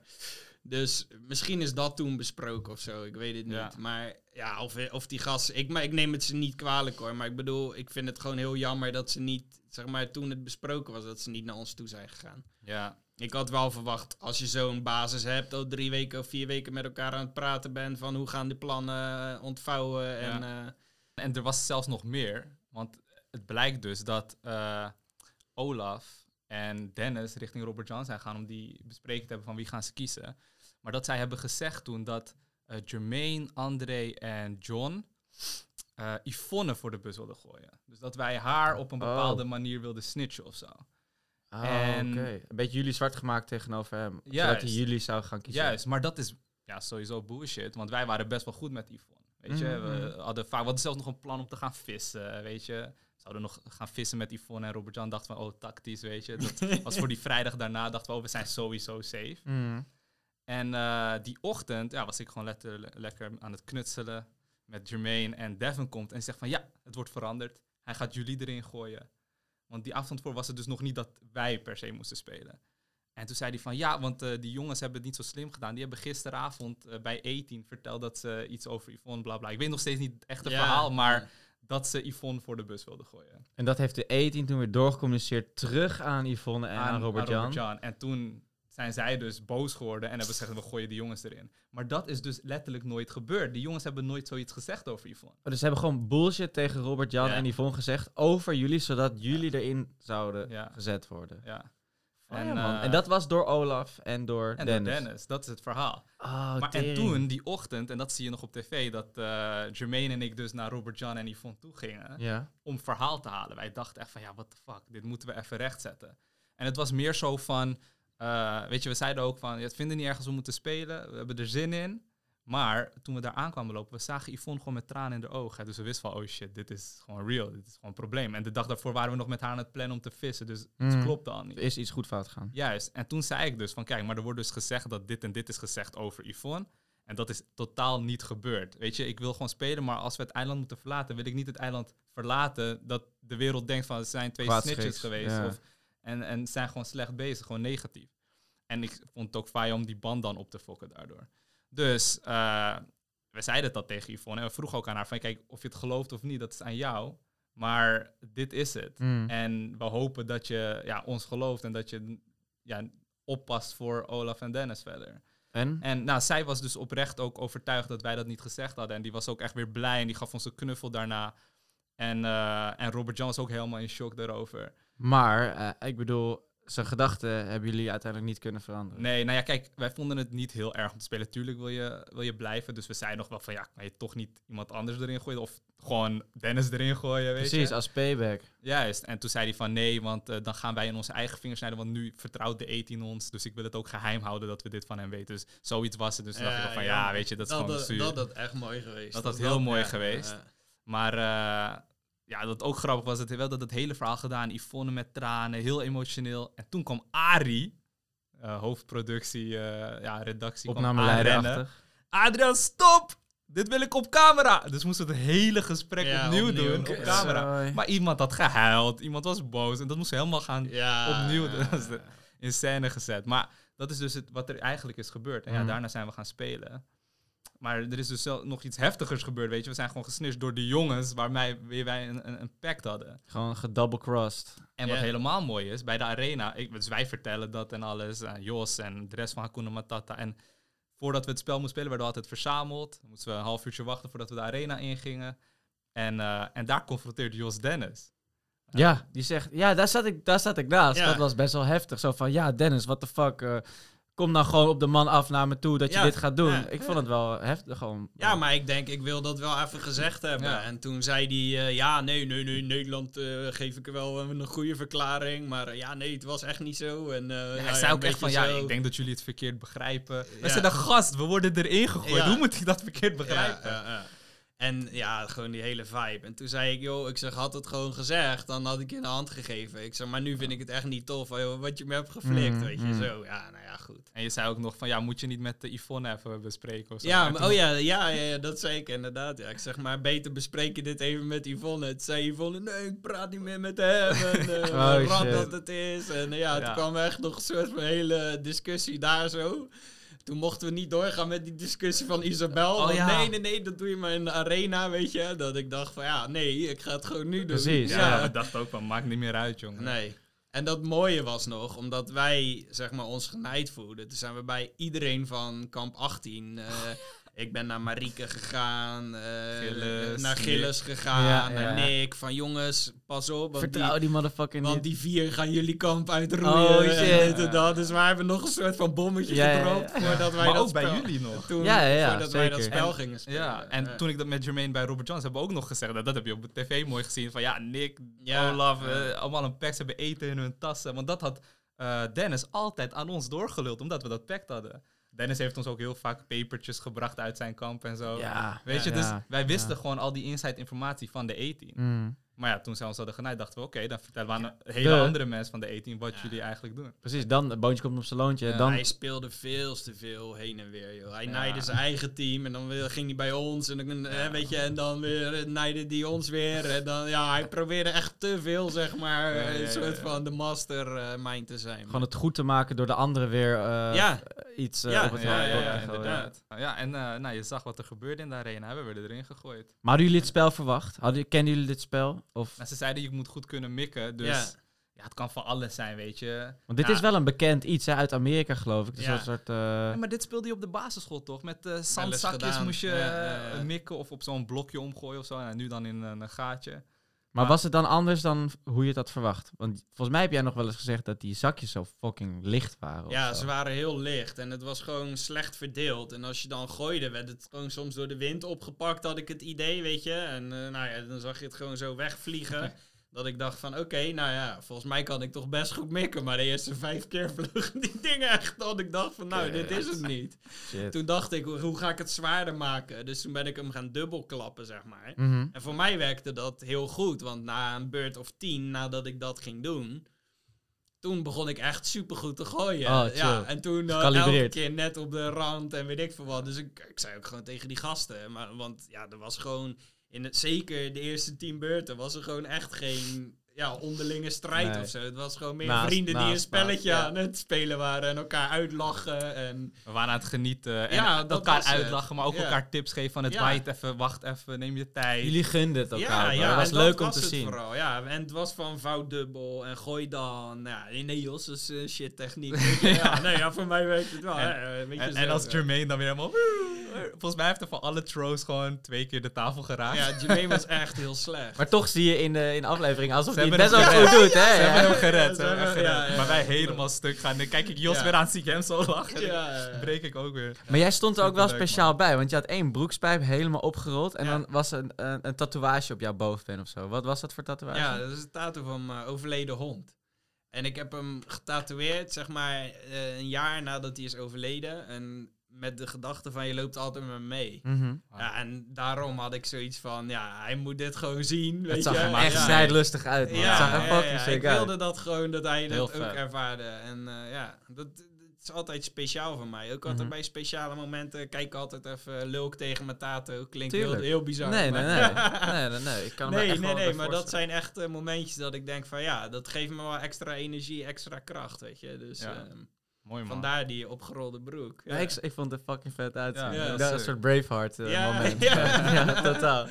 Dus misschien is dat toen besproken of zo. Ik weet het niet. Ja. Maar ja, of, of die gasten. Ik, maar ik neem het ze niet kwalijk hoor. Maar ik bedoel, ik vind het gewoon heel jammer dat ze niet. Zeg maar, toen het besproken was, dat ze niet naar ons toe zijn gegaan. ja. Ik had wel verwacht, als je zo'n basis hebt, al drie weken of vier weken met elkaar aan het praten bent. van hoe gaan de plannen eh, ontvouwen. En, eh, En er was zelfs nog meer. Want het blijkt dus dat eh, Olaf en Dennis richting Robert John zijn gaan om die bespreking te hebben van wie gaan ze kiezen. Maar dat zij hebben gezegd toen dat eh, Jermaine, André en John eh, Yvonne voor de bus wilden gooien. Dus dat wij haar op een Oh. bepaalde manier wilden snitchen of zo. Oh, En- oké. Een beetje jullie zwart gemaakt tegenover hem. Zodat Juist. hij jullie zou gaan kiezen. Juist, maar dat is ja, sowieso bullshit. Want wij waren best wel goed met Yvonne. Weet je, we hadden vaak, we hadden zelfs nog een plan om te gaan vissen, weet je. We zouden nog gaan vissen met Yvonne en Robert-Jan dacht van, oh, tactisch, weet je. Dat was voor die vrijdag daarna, dachten we, oh, we zijn sowieso safe. Mhm. En eh, die ochtend ja, was ik gewoon letter, lekker aan het knutselen met Jermaine. En Devin komt en zegt van, ja, het wordt veranderd. Hij gaat jullie erin gooien. Want die avond voor was het dus nog niet dat wij per se moesten spelen. En toen zei hij van, ja, want eh, die jongens hebben het niet zo slim gedaan. Die hebben gisteravond eh, bij 18 verteld dat ze iets over Yvonne, bla bla. Ik weet nog steeds niet het echte Ja. verhaal, maar dat ze Yvonne voor de bus wilden gooien. En dat heeft de E-team toen weer doorgecommuniceerd terug aan Yvonne en aan, Robert-Jan. Robert-Jan. En toen zijn zij dus boos geworden en hebben gezegd, we gooien die jongens erin. Maar dat is dus letterlijk nooit gebeurd. Die jongens hebben nooit zoiets gezegd over Yvonne. Oh, dus ze hebben gewoon bullshit tegen Robert-Jan Ja. en Yvonne gezegd over jullie, zodat jullie erin zouden gezet worden. Ja. Oh, En, ja, eh, en dat was door Olaf en door En Dennis. door Dennis, dat is het verhaal. Oh, maar en toen, die ochtend, en dat zie je nog op tv, dat eh Jermaine en ik dus naar Robert John en Yvonne toe gingen Ja. om verhaal te halen. Wij dachten echt van, ja, what the fuck, dit moeten we even rechtzetten. En het was meer zo van, eh, weet je, we zeiden ook van, ja, het vinden niet ergens we moeten spelen, we hebben er zin in. Maar toen we daar aankwamen lopen, we zagen Yvonne gewoon met tranen in de ogen. Dus we wisten van, oh shit, dit is gewoon real, dit is gewoon een probleem. En de dag daarvoor waren we nog met haar aan het plannen om te vissen, dus het Mm. klopte al niet. Er is iets goed fout gegaan. Juist. En toen zei ik dus van kijk, maar er wordt dus gezegd dat dit en dit is gezegd over Yvonne. En dat is totaal niet gebeurd. Weet je, ik wil gewoon spelen, maar als we het eiland moeten verlaten, wil ik niet het eiland verlaten dat de wereld denkt van het zijn twee Kwaadschiks, snitches geweest. ja. Of, en, en zijn gewoon slecht bezig, gewoon negatief. En ik vond het ook fijn om die band dan op te fokken daardoor. Dus eh, we zeiden dat tegen Yvonne en we vroegen ook aan haar van kijk, of je het gelooft of niet, dat is aan jou. Maar dit is het. Mm. En we hopen dat je ja, ons gelooft en dat je ja, oppast voor Olaf en Dennis verder. En? En nou, zij was dus oprecht ook overtuigd dat wij dat niet gezegd hadden. En die was ook echt weer blij en die gaf ons een knuffel daarna. En, eh, en Robert John was ook helemaal in shock daarover. Maar, eh, ik bedoel, zijn gedachten hebben jullie uiteindelijk niet kunnen veranderen. Nee, nou ja, kijk, wij vonden het niet heel erg om te spelen. Tuurlijk wil je, wil je blijven. Dus we zeiden nog wel van, ja, kan je toch niet iemand anders erin gooien? Of gewoon Dennis erin gooien, weet Precies, je? als payback. Juist. En toen zei hij van, nee, want eh, dan gaan wij in onze eigen vingers snijden. Want nu vertrouwt de 18 ons. Dus ik wil het ook geheim houden dat we dit van hem weten. Dus zoiets was het. Dus toen dacht ik ook van, ja, weet je, dat is gewoon dat, zuur. dat had echt mooi geweest. Dat had Dat- heel mooi ja, geweest. ja. Maar eh, ja, dat ook grappig was, dat hij wel dat het hele verhaal gedaan. Yvonne met tranen, heel emotioneel. En toen kwam Ari, eh, hoofdproductie, eh, ja, redactie, kwam Opnameleider aanrennen. achter. Adriaan, stop! Dit wil ik op camera! Dus moesten we het hele gesprek Ja, opnieuw, opnieuw. doen, op camera. Sorry. Maar iemand had gehuild, iemand was boos. En dat moest helemaal gaan Ja, opnieuw ja, in scène gezet. Maar dat is dus het, wat er eigenlijk is gebeurd. En ja, Mhm. daarna zijn we gaan spelen. Maar er is dus zelf nog iets heftigers gebeurd, weet je. We zijn gewoon gesnitcht door de jongens waarmee weer wij een, een, een pact hadden. Gewoon gedouble-crossed. En wat helemaal mooi is, bij de arena, ik, dus wij vertellen dat en alles, aan Jos en de rest van Hakuna Matata. En voordat we het spel moesten spelen, werden we altijd verzameld. Dan moesten we een half uurtje wachten voordat we de arena ingingen. En, eh, en daar confronteerde Jos Dennis. Ja, die zegt, ja, daar zat ik, daar zat ik naast. Ja. Dat was best wel heftig. Zo van, ja, Dennis, what the fuck. eh, kom dan gewoon op de man af naar me toe dat je Ja, dit gaat doen. ja. ik vond het wel heftig gewoon. Ja, maar ik denk, ik wil dat wel even gezegd hebben. Ja. En toen zei hij, eh, ja, nee, nee, nee, Nederland eh, geef ik wel een goede verklaring. Maar eh, ja, nee, het was echt niet zo. En, eh, Ja, nou hij ja, zei ook echt van, ja, ik denk dat jullie het verkeerd begrijpen. We zijn een gast, we worden erin gegooid. Hoe moet ik dat verkeerd begrijpen? En ja, gewoon die hele vibe. En toen zei ik, joh, ik zeg, had het gewoon gezegd, dan had ik je een hand gegeven. Ik zeg, maar nu vind ik het echt niet tof, joh, wat je me hebt geflikt, Mm, weet je, mm. zo. Ja, nou ja, goed. En je zei ook nog van, ja, moet je niet met de Yvonne even bespreken of zo? Ja, maar, oh ja, ja, ja, ja, dat zei ik inderdaad. Ja. Ik zeg maar, beter bespreek je dit even met Yvonne. Het zei Yvonne, nee, ik praat niet meer met hem. En eh, Oh, wat dat het is. En eh, ja, Ja. toen kwam echt nog een soort van hele discussie daar zo. Toen mochten we niet doorgaan met die discussie van Isabel. Oh, ja. Nee, nee, nee, dat doe je maar in de arena, weet je. Dat ik dacht van, ja, nee, ik ga het gewoon nu doen. Precies, Ja, ja. we dachten ook van, maakt niet meer uit, jongen. Nee. En dat mooie was nog, omdat wij zeg maar ons genijd voelden. Toen zijn we bij iedereen van kamp 18. eh, ik ben naar Marieke gegaan, eh, Gilles, naar Nick. Gilles gegaan, Ja, naar ja. Nick. Van jongens, pas op, want, Vertrouw die, die motherfucker want niet. die vier gaan jullie kamp uitroeien. Oh, en shit. en dat. Dus wij hebben nog een soort van bommetje Ja, ja, ja. gedropt voordat wij Maar dat ook bij jullie nog. Toen, Ja, ja, ja, voordat wij dat spel En- gingen spelen. Ja, en Ja. toen ik dat met Jermaine bij Robert Jones hebben we ook nog gezegd. Dat, dat heb je op tv mooi gezien. Van ja, Nick, Ja, Olaf, ja. eh, allemaal een pact. Ze hebben eten in hun tassen. Want dat had eh, Dennis altijd aan ons doorgeluld. Omdat we dat pact hadden. Dennis heeft ons ook heel vaak papertjes gebracht uit zijn kamp en zo. Ja. Weet je, Ja. dus wij wisten Ja. gewoon al die inside informatie van de 18. Mm. Maar ja, toen zij ons hadden genaaid, dachten we, oké, dan vertellen we aan een hele De- andere mensen van de 18 wat Ja. jullie eigenlijk doen. Precies, dan, het boontje komt op zijn loontje. Ja, dan, Hij speelde veel te veel heen en weer, joh. Hij Ja. naaide zijn eigen team en dan ging hij bij ons en dan, eh, weet je, en dan weer eh, naaide hij ons weer. En dan, ja, hij probeerde echt te veel, zeg maar, Ja, eh, ja, een soort van de mastermind te zijn. gewoon het goed te maken door de anderen weer eh, ja, iets eh, Ja, op het ja, ja, inderdaad. Ja, en eh, nou, je zag wat er gebeurde in de arena. We werden erin gegooid. Maar hadden jullie het spel verwacht? Hadden, kennen jullie dit spel? Of, Maar ze zeiden, je moet goed kunnen mikken. Dus Ja. ja, het kan van alles zijn, weet je. want dit Ja. is wel een bekend iets hè, uit Amerika, geloof ik. Ja. soort... eh, Ja, maar dit speelde je op de basisschool toch? Met eh zandzakjes moest je eh, mikken of op zo'n blokje omgooien of zo. En nu dan in een gaatje. Maar was het dan anders dan hoe je had verwacht? Want volgens mij heb jij nog wel eens gezegd dat die zakjes zo fucking licht waren. Ja, ze waren heel licht en het was gewoon slecht verdeeld. En als je dan gooide, werd het gewoon soms door de wind opgepakt, had ik het idee, weet je. En eh, nou ja, dan zag je het gewoon zo wegvliegen. dat ik dacht van, oké, nou ja, volgens mij kan ik toch best goed mikken. Maar de eerste vijf keer vlogen die dingen echt dat ik dacht van, nou, dit is het niet. Shit. Toen dacht ik, hoe- ga ik het zwaarder maken? Dus toen ben ik hem gaan dubbelklappen, zeg maar. Mhm. En voor mij werkte dat heel goed, want na een beurt of tien nadat ik dat ging doen, toen begon ik echt supergoed te gooien. Oh, ja, en toen uh, elke keer net op de rand en weet ik veel wat. Dus ik, ik zei ook gewoon tegen die gasten, maar, want ja, er was gewoon, in het, zeker de eerste tien beurten, was er gewoon echt geen ja, onderlinge strijd Nee. of zo. Het was gewoon meer Naast- vrienden die een spelletje naast, ja. aan het spelen waren en elkaar uitlachen. En We waren aan het genieten en Ja, dat elkaar het. uitlachen, maar ook Ja. elkaar tips geven van het Ja. waait even, wacht even, neem je tijd. Jullie gunden het elkaar. Ja, dat was en leuk om was te het zien. Vooral, ja, en het was van vouw dubbel en gooi dan. Ja, nee, Jos is eh, shit techniek. weet ja, nee, ja, voor mij werkt het wel. En- hè, eh, weet En, als ja. Jermaine dan weer helemaal... Volgens mij heeft hij van alle throws gewoon twee keer de tafel geraakt. Ja, Jermaine was echt heel slecht. Maar toch zie je in de, in de aflevering alsof hij het best wel goed doet, hè? Ze hebben hem gered, ze gered. hebben- ja, ja, maar wij ja. helemaal stuk gaan. Dan kijk ik Jos Ja. weer aan, zie ik hem zo lachen. Ja, breek ik ook weer. Maar jij stond er ook wel speciaal bij, want je had één broekspijp helemaal opgerold en Ja. dan was er een, een, een tatoeage op jouw bovenbeen of zo. Wat was dat voor tatoeage? Ja, dat is een tattoo van mijn overleden hond. En ik heb hem getatoeëerd, zeg maar, eh, een jaar nadat hij is overleden. En met de gedachte van, je loopt altijd met me mee. Mhm. Ja, en daarom had ik zoiets van, ja, hij moet dit gewoon zien, weet Het zag je. er maar echt ja. zijdlustig uit, man. Ja, het zag er ja, ik uit. wilde dat gewoon, dat hij Heel dat ook vet. ervaarde. En eh, ja, dat, dat is altijd speciaal voor mij. Ook altijd Mhm. bij speciale momenten kijk ik altijd even lulk tegen mijn tato. Klinkt heel, heel bizar. Nee, nee, maar- nee. nee, nee, nee. Ik kan nee, echt nee, nee, maar dat zijn echt eh, momentjes dat ik denk van ja, dat geeft me wel extra energie, extra kracht, weet je. Dus Ja. ehm, Mooi man. vandaar die opgerolde broek. Ja, ik, ik vond het er fucking vet uitzien. Ja, Ja, ja, dat is een soort Braveheart eh, Ja, moment. ja. Ja, totaal.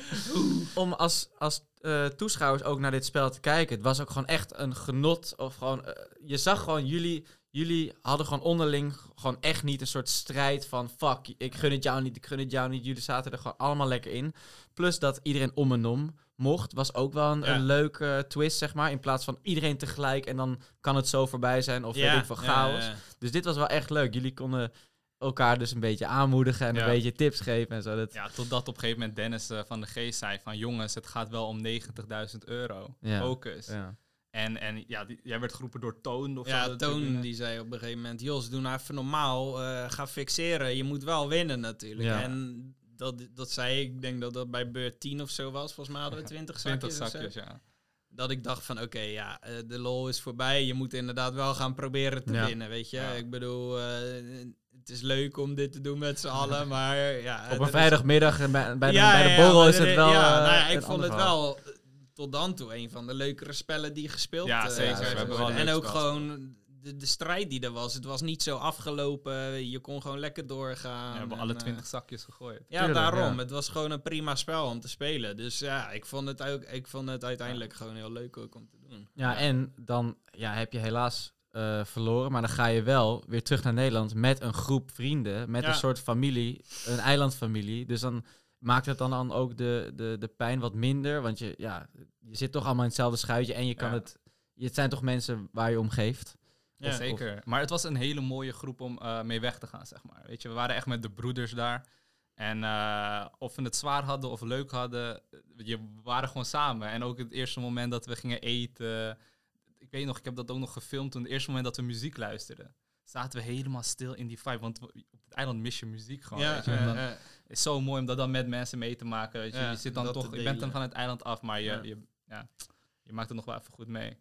Om als, als eh, toeschouwers ook naar dit spel te kijken. Het was ook gewoon echt een genot. Of gewoon, eh, je zag gewoon, jullie, jullie hadden gewoon onderling gewoon echt niet een soort strijd van... Fuck, ik gun het jou niet, ik gun het jou niet. Jullie zaten er gewoon allemaal lekker in. Plus dat iedereen om en om mocht, was ook wel een, Ja. een leuke twist, zeg maar. In plaats van iedereen tegelijk en dan kan het zo voorbij zijn. Of weet ik van ja, chaos. ja. Dus dit was wel echt leuk. Jullie konden elkaar dus een beetje aanmoedigen en Ja. een beetje tips geven en zo. Dat, Ja, totdat op een gegeven moment Dennis eh, van de Geest zei van... Jongens, het gaat wel om 90.000 euro. Ja. Focus. ja. En, en ja, die- jij werd geroepen door Toon of Ja, zo. Toon die zei op een gegeven moment, Jos, doe nou even normaal, eh, ga fixeren. Je moet wel winnen natuurlijk. Ja. En dat, dat zei ik, denk dat dat bij beurt 10 of zo was. Volgens mij hadden we 20 zakjes. 20 of zo. zakjes, ja. Dat ik dacht van, oké, ja, eh, de lol is voorbij. Je moet inderdaad wel gaan proberen te Ja. winnen, weet je. Ja. Ik bedoel, eh, het is leuk om dit te doen met z'n allen, maar ja... Op een vrijdagmiddag en bij, bij, de, Ja, bij de borrel is het wel. Ja, eh, nou ja, ik vond het wel tot dan toe een van de leukere spellen die gespeeld Ja, zeker. zijn We hebben wel En ook gewoon de, de strijd die er was. Het was niet zo afgelopen. Je kon gewoon lekker doorgaan. we hebben en, alle eh, 20 zakjes gegooid. ja, Tuurlijk, daarom. ja. Het was gewoon een prima spel om te spelen. Dus ja, ik vond het, ook, ik vond het uiteindelijk gewoon heel leuk ook om te doen. Ja, en dan ja, heb je helaas eh, verloren. Maar dan ga je wel weer terug naar Nederland met een groep vrienden. Met Ja. een soort familie, een eilandfamilie. Dus dan maakt het dan, dan ook de, de, de pijn wat minder. Want je, ja, je zit toch allemaal in hetzelfde schuitje. En je kan Ja. het. Het zijn toch mensen waar je om geeft. Ja. Zeker. Maar het was een hele mooie groep om eh, mee weg te gaan, zeg maar. Weet je, we waren echt met de broeders daar. En eh, of we het zwaar hadden of leuk hadden, eh, je, we waren gewoon samen. En ook het eerste moment dat we gingen eten. Ik weet nog, ik heb dat ook nog gefilmd toen. Het eerste moment dat we muziek luisterden. Zaten we helemaal stil in die vibe. Want op het eiland mis je muziek gewoon. Ja, weet je. En dan- ja. Is zo mooi om dat dan met mensen mee te maken. Weet je, Ja, je zit dan toch, je bent dan van het eiland af, maar je, je, ja, je maakt het nog wel even goed mee.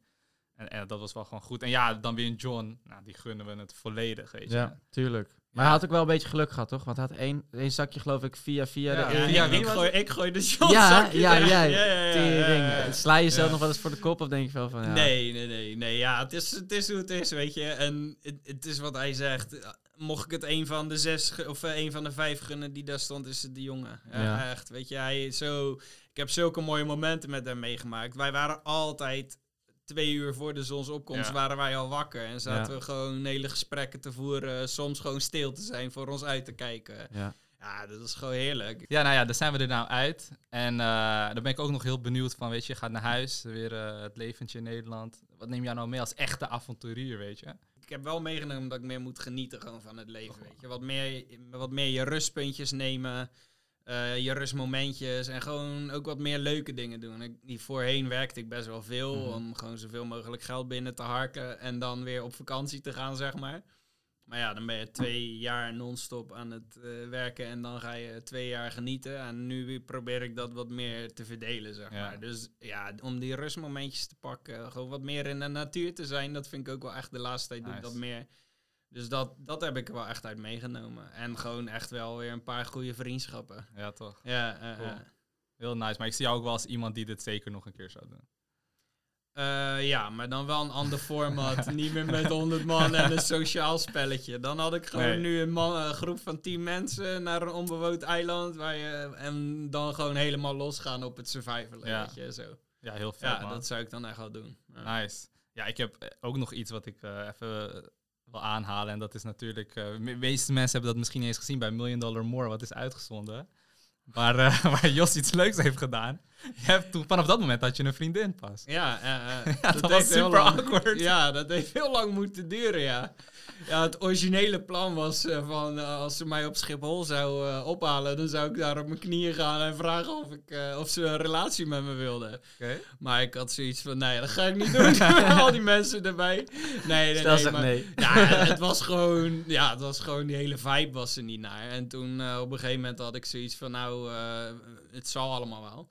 En, en dat was wel gewoon goed. En ja, dan weer een John. Nou, die gunnen we het volledig, weet je. Ja, tuurlijk. Maar hij had ook wel een beetje geluk gehad, toch? Want hij had één, één zakje, geloof ik, via via Ja, de Ja, ik, gooi, ik gooi de shot. ja, ja, ja, ja. Sla je jezelf Ja. nog wel eens voor de kop of denk je wel van... Ja, Nee, nee, nee, nee. Ja, het is, het is hoe het is, weet je. En het, het is wat hij zegt. Mocht ik het een van de zes of eh, een van de vijf gunnen die daar stond, is het die jongen. Echt, weet je. Hij is zo. Ik heb zulke mooie momenten met hem meegemaakt. Wij waren altijd twee uur voor de zonsopkomst Ja. waren wij al wakker en zaten Ja. we gewoon hele gesprekken te voeren, soms gewoon stil te zijn voor ons uit te kijken. Ja. Ja, dat is gewoon heerlijk. Ja, nou ja, daar zijn we er nou uit. En eh dan ben ik ook nog heel benieuwd van, weet je, je gaat naar huis, weer eh, het leventje in Nederland. Wat neem jij nou mee als echte avonturier, weet je? Ik heb wel meegenomen dat ik meer moet genieten gewoon van het leven, weet je. Wat meer, wat meer je rustpuntjes nemen, eh, je rustmomentjes en gewoon ook wat meer leuke dingen doen. Ik, die voorheen werkte ik best wel veel Mhm. om gewoon zoveel mogelijk geld binnen te harken en dan weer op vakantie te gaan, zeg maar. Maar ja, dan ben je twee jaar non-stop aan het eh, werken en dan ga je twee jaar genieten. En nu probeer ik dat wat meer te verdelen, zeg Ja. maar. Dus ja, om die rustmomentjes te pakken, gewoon wat meer in de natuur te zijn, dat vind ik ook wel echt de laatste tijd doe ik Nice. dat meer. Dus dat, dat heb ik er wel echt uit meegenomen. En gewoon echt wel weer een paar goede vriendschappen. Ja, toch? Ja, Cool. Heel nice. Maar ik zie jou ook wel als iemand die dit zeker nog een keer zou doen. Eh, ja, maar dan wel een ander format. Niet meer met 100 man en een sociaal spelletje. Dan had ik gewoon Nee. nu een, man, een groep van 10 mensen naar een onbewoond eiland. Waar je, en dan gewoon helemaal losgaan op het survivalen. Ja. Je, zo. Ja, heel vet, Ja, man. dat zou ik dan echt wel doen. Nice. Ja, ik heb ook nog iets wat ik eh, even aanhalen. En dat is natuurlijk... eh, de meeste mensen hebben dat misschien eens gezien bij Million Dollar More, wat is uitgezonden. Maar eh, waar Jos iets leuks heeft gedaan. Je hebt toen, vanaf dat moment had je een vriendin pas. Ja, eh, eh, Ja, dat was heeft heel super lang- awkward. Ja, dat heeft heel lang moeten duren, ja. Ja, het originele plan was eh, van eh, als ze mij op Schiphol zou eh, ophalen, dan zou ik daar op mijn knieën gaan en vragen of, ik, eh, of ze een relatie met me wilden. Oké. Maar ik had zoiets van, nee, dat ga ik niet doen. Al die mensen erbij. Nee, nee, Stel nee. maar- nee. Ja, het was gewoon, ja, het was gewoon, die hele vibe was er niet naar. En toen eh, op een gegeven moment had ik zoiets van, nou, eh, het zal allemaal wel.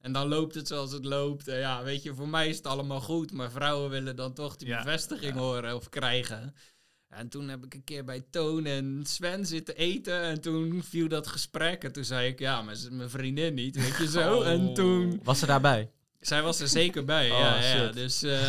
En dan loopt het zoals het loopt. En ja, weet je, voor mij is het allemaal goed. Maar vrouwen willen dan toch die Ja, bevestiging ja. horen of krijgen. En toen heb ik een keer bij Toon en Sven zitten eten. En toen viel dat gesprek. En toen zei ik, ja, maar ze is mijn vriendin niet, weet je zo. Oh. En toen... Was ze daarbij? Zij was er zeker bij, Oh, ja, ja. Dus eh,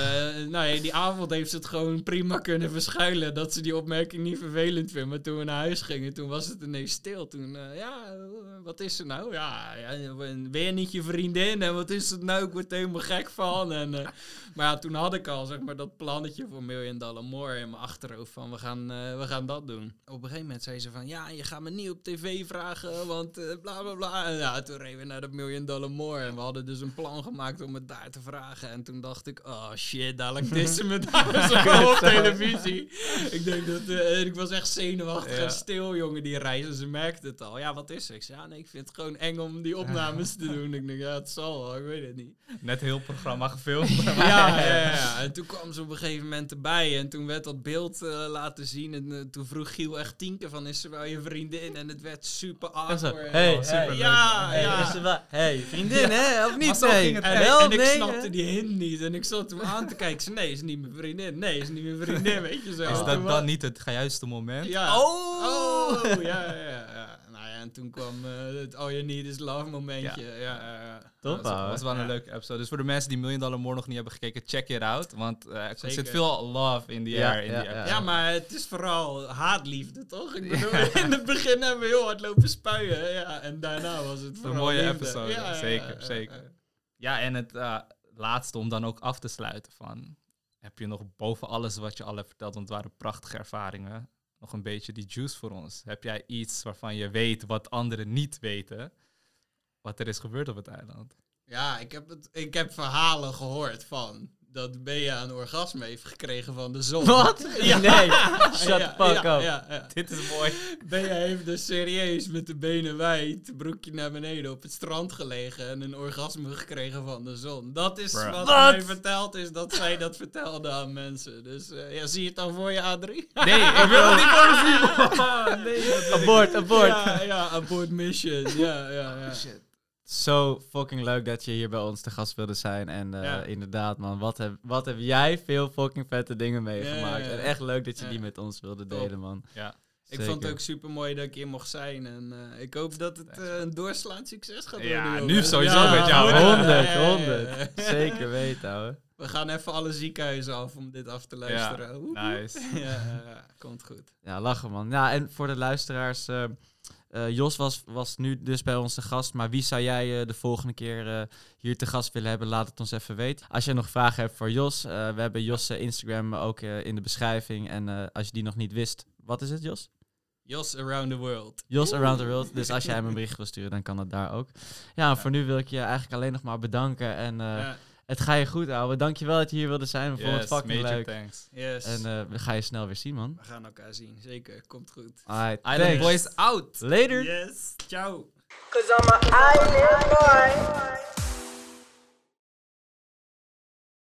nou ja, die avond heeft ze het gewoon prima kunnen verschuilen. Dat ze die opmerking niet vervelend vindt. Maar toen we naar huis gingen, toen was het ineens stil. Toen, eh, ja, wat is er nou? Ja, ja, weer niet je vriendin. En wat is het nou? Ik word helemaal gek van. En, eh, maar ja, toen had ik al, zeg maar, dat plannetje voor Million Dollar More in mijn achterhoofd. Van, we gaan, we gaan dat doen. Op een gegeven moment zei ze van, ja, je gaat me niet op tv vragen, want bla, bla, bla. En ja, toen reden we naar dat Million Dollar More. En we hadden dus een plan gemaakt om het daar te vragen. En toen dacht ik, oh shit, dadelijk dissen me daar op televisie. ik denk dat, eh, ik was echt zenuwachtig Ja. en stil, jongen, die reis. En ze merkte het al. Ja, wat is er? Ik zei, ja, nee, ik vind het gewoon eng om die opnames te doen. Ik denk, ja, het zal wel, ik weet het niet. Net heel programma gefilmd. Ja, ja, ja. En toen kwam ze op een gegeven moment erbij en toen werd dat beeld eh, laten zien. En eh, toen vroeg Giel echt tien keer van, is ze wel je vriendin? En het werd super awkward. hey, Oh, superleuk. Ja, Hey, ja. is ze wel- hey, vriendin, hè? Of Maar niet? zo Nee. ging het En, Wel, en ik snapte hè? die hint niet. En ik zat hem aan te kijken. Ik zei, nee, is niet mijn vriendin. Nee, is niet mijn vriendin, weet je zo. Is dat dan niet het juiste moment? Ja. Oh! Oh, ja, ja, ja, ja. Nou ja, en toen kwam eh, het All You Need Is Love momentje. Ja, ja, ja. Top, Dat was, wel een Ja. leuke episode. Dus voor de mensen die Million Dollar More nog niet hebben gekeken, check it out. Want eh, er zit veel love in die Ja, air in ja, die ja. maar het is vooral haatliefde, toch? Ik bedoel, in het begin hebben we heel hard lopen spuien. Ja, en daarna was het Een vooral mooie liefde. episode, Ja, ja, zeker, ja, ja, zeker. Ja. En het eh, laatste om dan ook af te sluiten van... Heb je nog boven alles wat je al hebt verteld, want het waren prachtige ervaringen, nog een beetje die juice voor ons? Heb jij iets waarvan je weet wat anderen niet weten, wat er is gebeurd op het eiland? Ja, ik heb, het, ik heb verhalen gehoord van dat Bea een orgasme heeft gekregen van de zon. Wat? Ja. Nee, shut the fuck ja, up. Ja, ja. Dit is mooi. Bea heeft dus serieus met de benen wijd, broekje naar beneden op het strand gelegen en een orgasme gekregen van de zon. Dat is Bruh. wat, Wat? mij verteld is, dat zij dat vertelde aan mensen. Dus eh, ja, zie je het dan voor je, Adrie? Nee, ik wil het niet voor me zien. nee, Abort, abort. Ja, ja, abort mission. Ja, ja, ja. Zo fucking leuk dat je hier bij ons te gast wilde zijn. En eh, Ja. inderdaad, man, wat heb, wat heb jij veel fucking vette dingen meegemaakt. Ja, ja, ja. En echt leuk dat je Ja. die met ons wilde Top. delen, man. Ja. Ik Zeker. vond het ook super mooi dat ik hier mocht zijn. En eh, ik hoop dat het eh, een doorslaand succes gaat Ja, worden. nu jongens. sowieso met jou, honderd, 100, ja, ja, ja, 100. ja. Zeker weten, ouwe. We gaan even alle ziekenhuizen af om dit af te luisteren. Nice. Ja, ja, ja, komt goed. Ja, lachen, man. Ja, en voor de luisteraars... Jos was, was nu dus bij ons te gast, maar wie zou jij eh, de volgende keer eh, hier te gast willen hebben? Laat het ons even weten. Als je nog vragen hebt voor Jos, eh, we hebben Jos' eh, Instagram ook eh, in de beschrijving. En eh, als je die nog niet wist, wat is het, Jos? Jos Around the World. Jos Around the World. Dus als jij hem een bericht wil sturen, dan kan dat daar ook. Ja, voor nu wil ik je eigenlijk alleen nog maar bedanken. En eh, Ja, het ga je goed houden. Dankjewel dat je hier wilde zijn. We vonden het Yes, fucking major leuk. thanks. yes. En eh, we gaan je snel weer zien, man. we gaan elkaar zien. Zeker. Komt goed. Alright, Island thanks. Boys out! Later. Yes. Ciao. Cause I'm an island boy.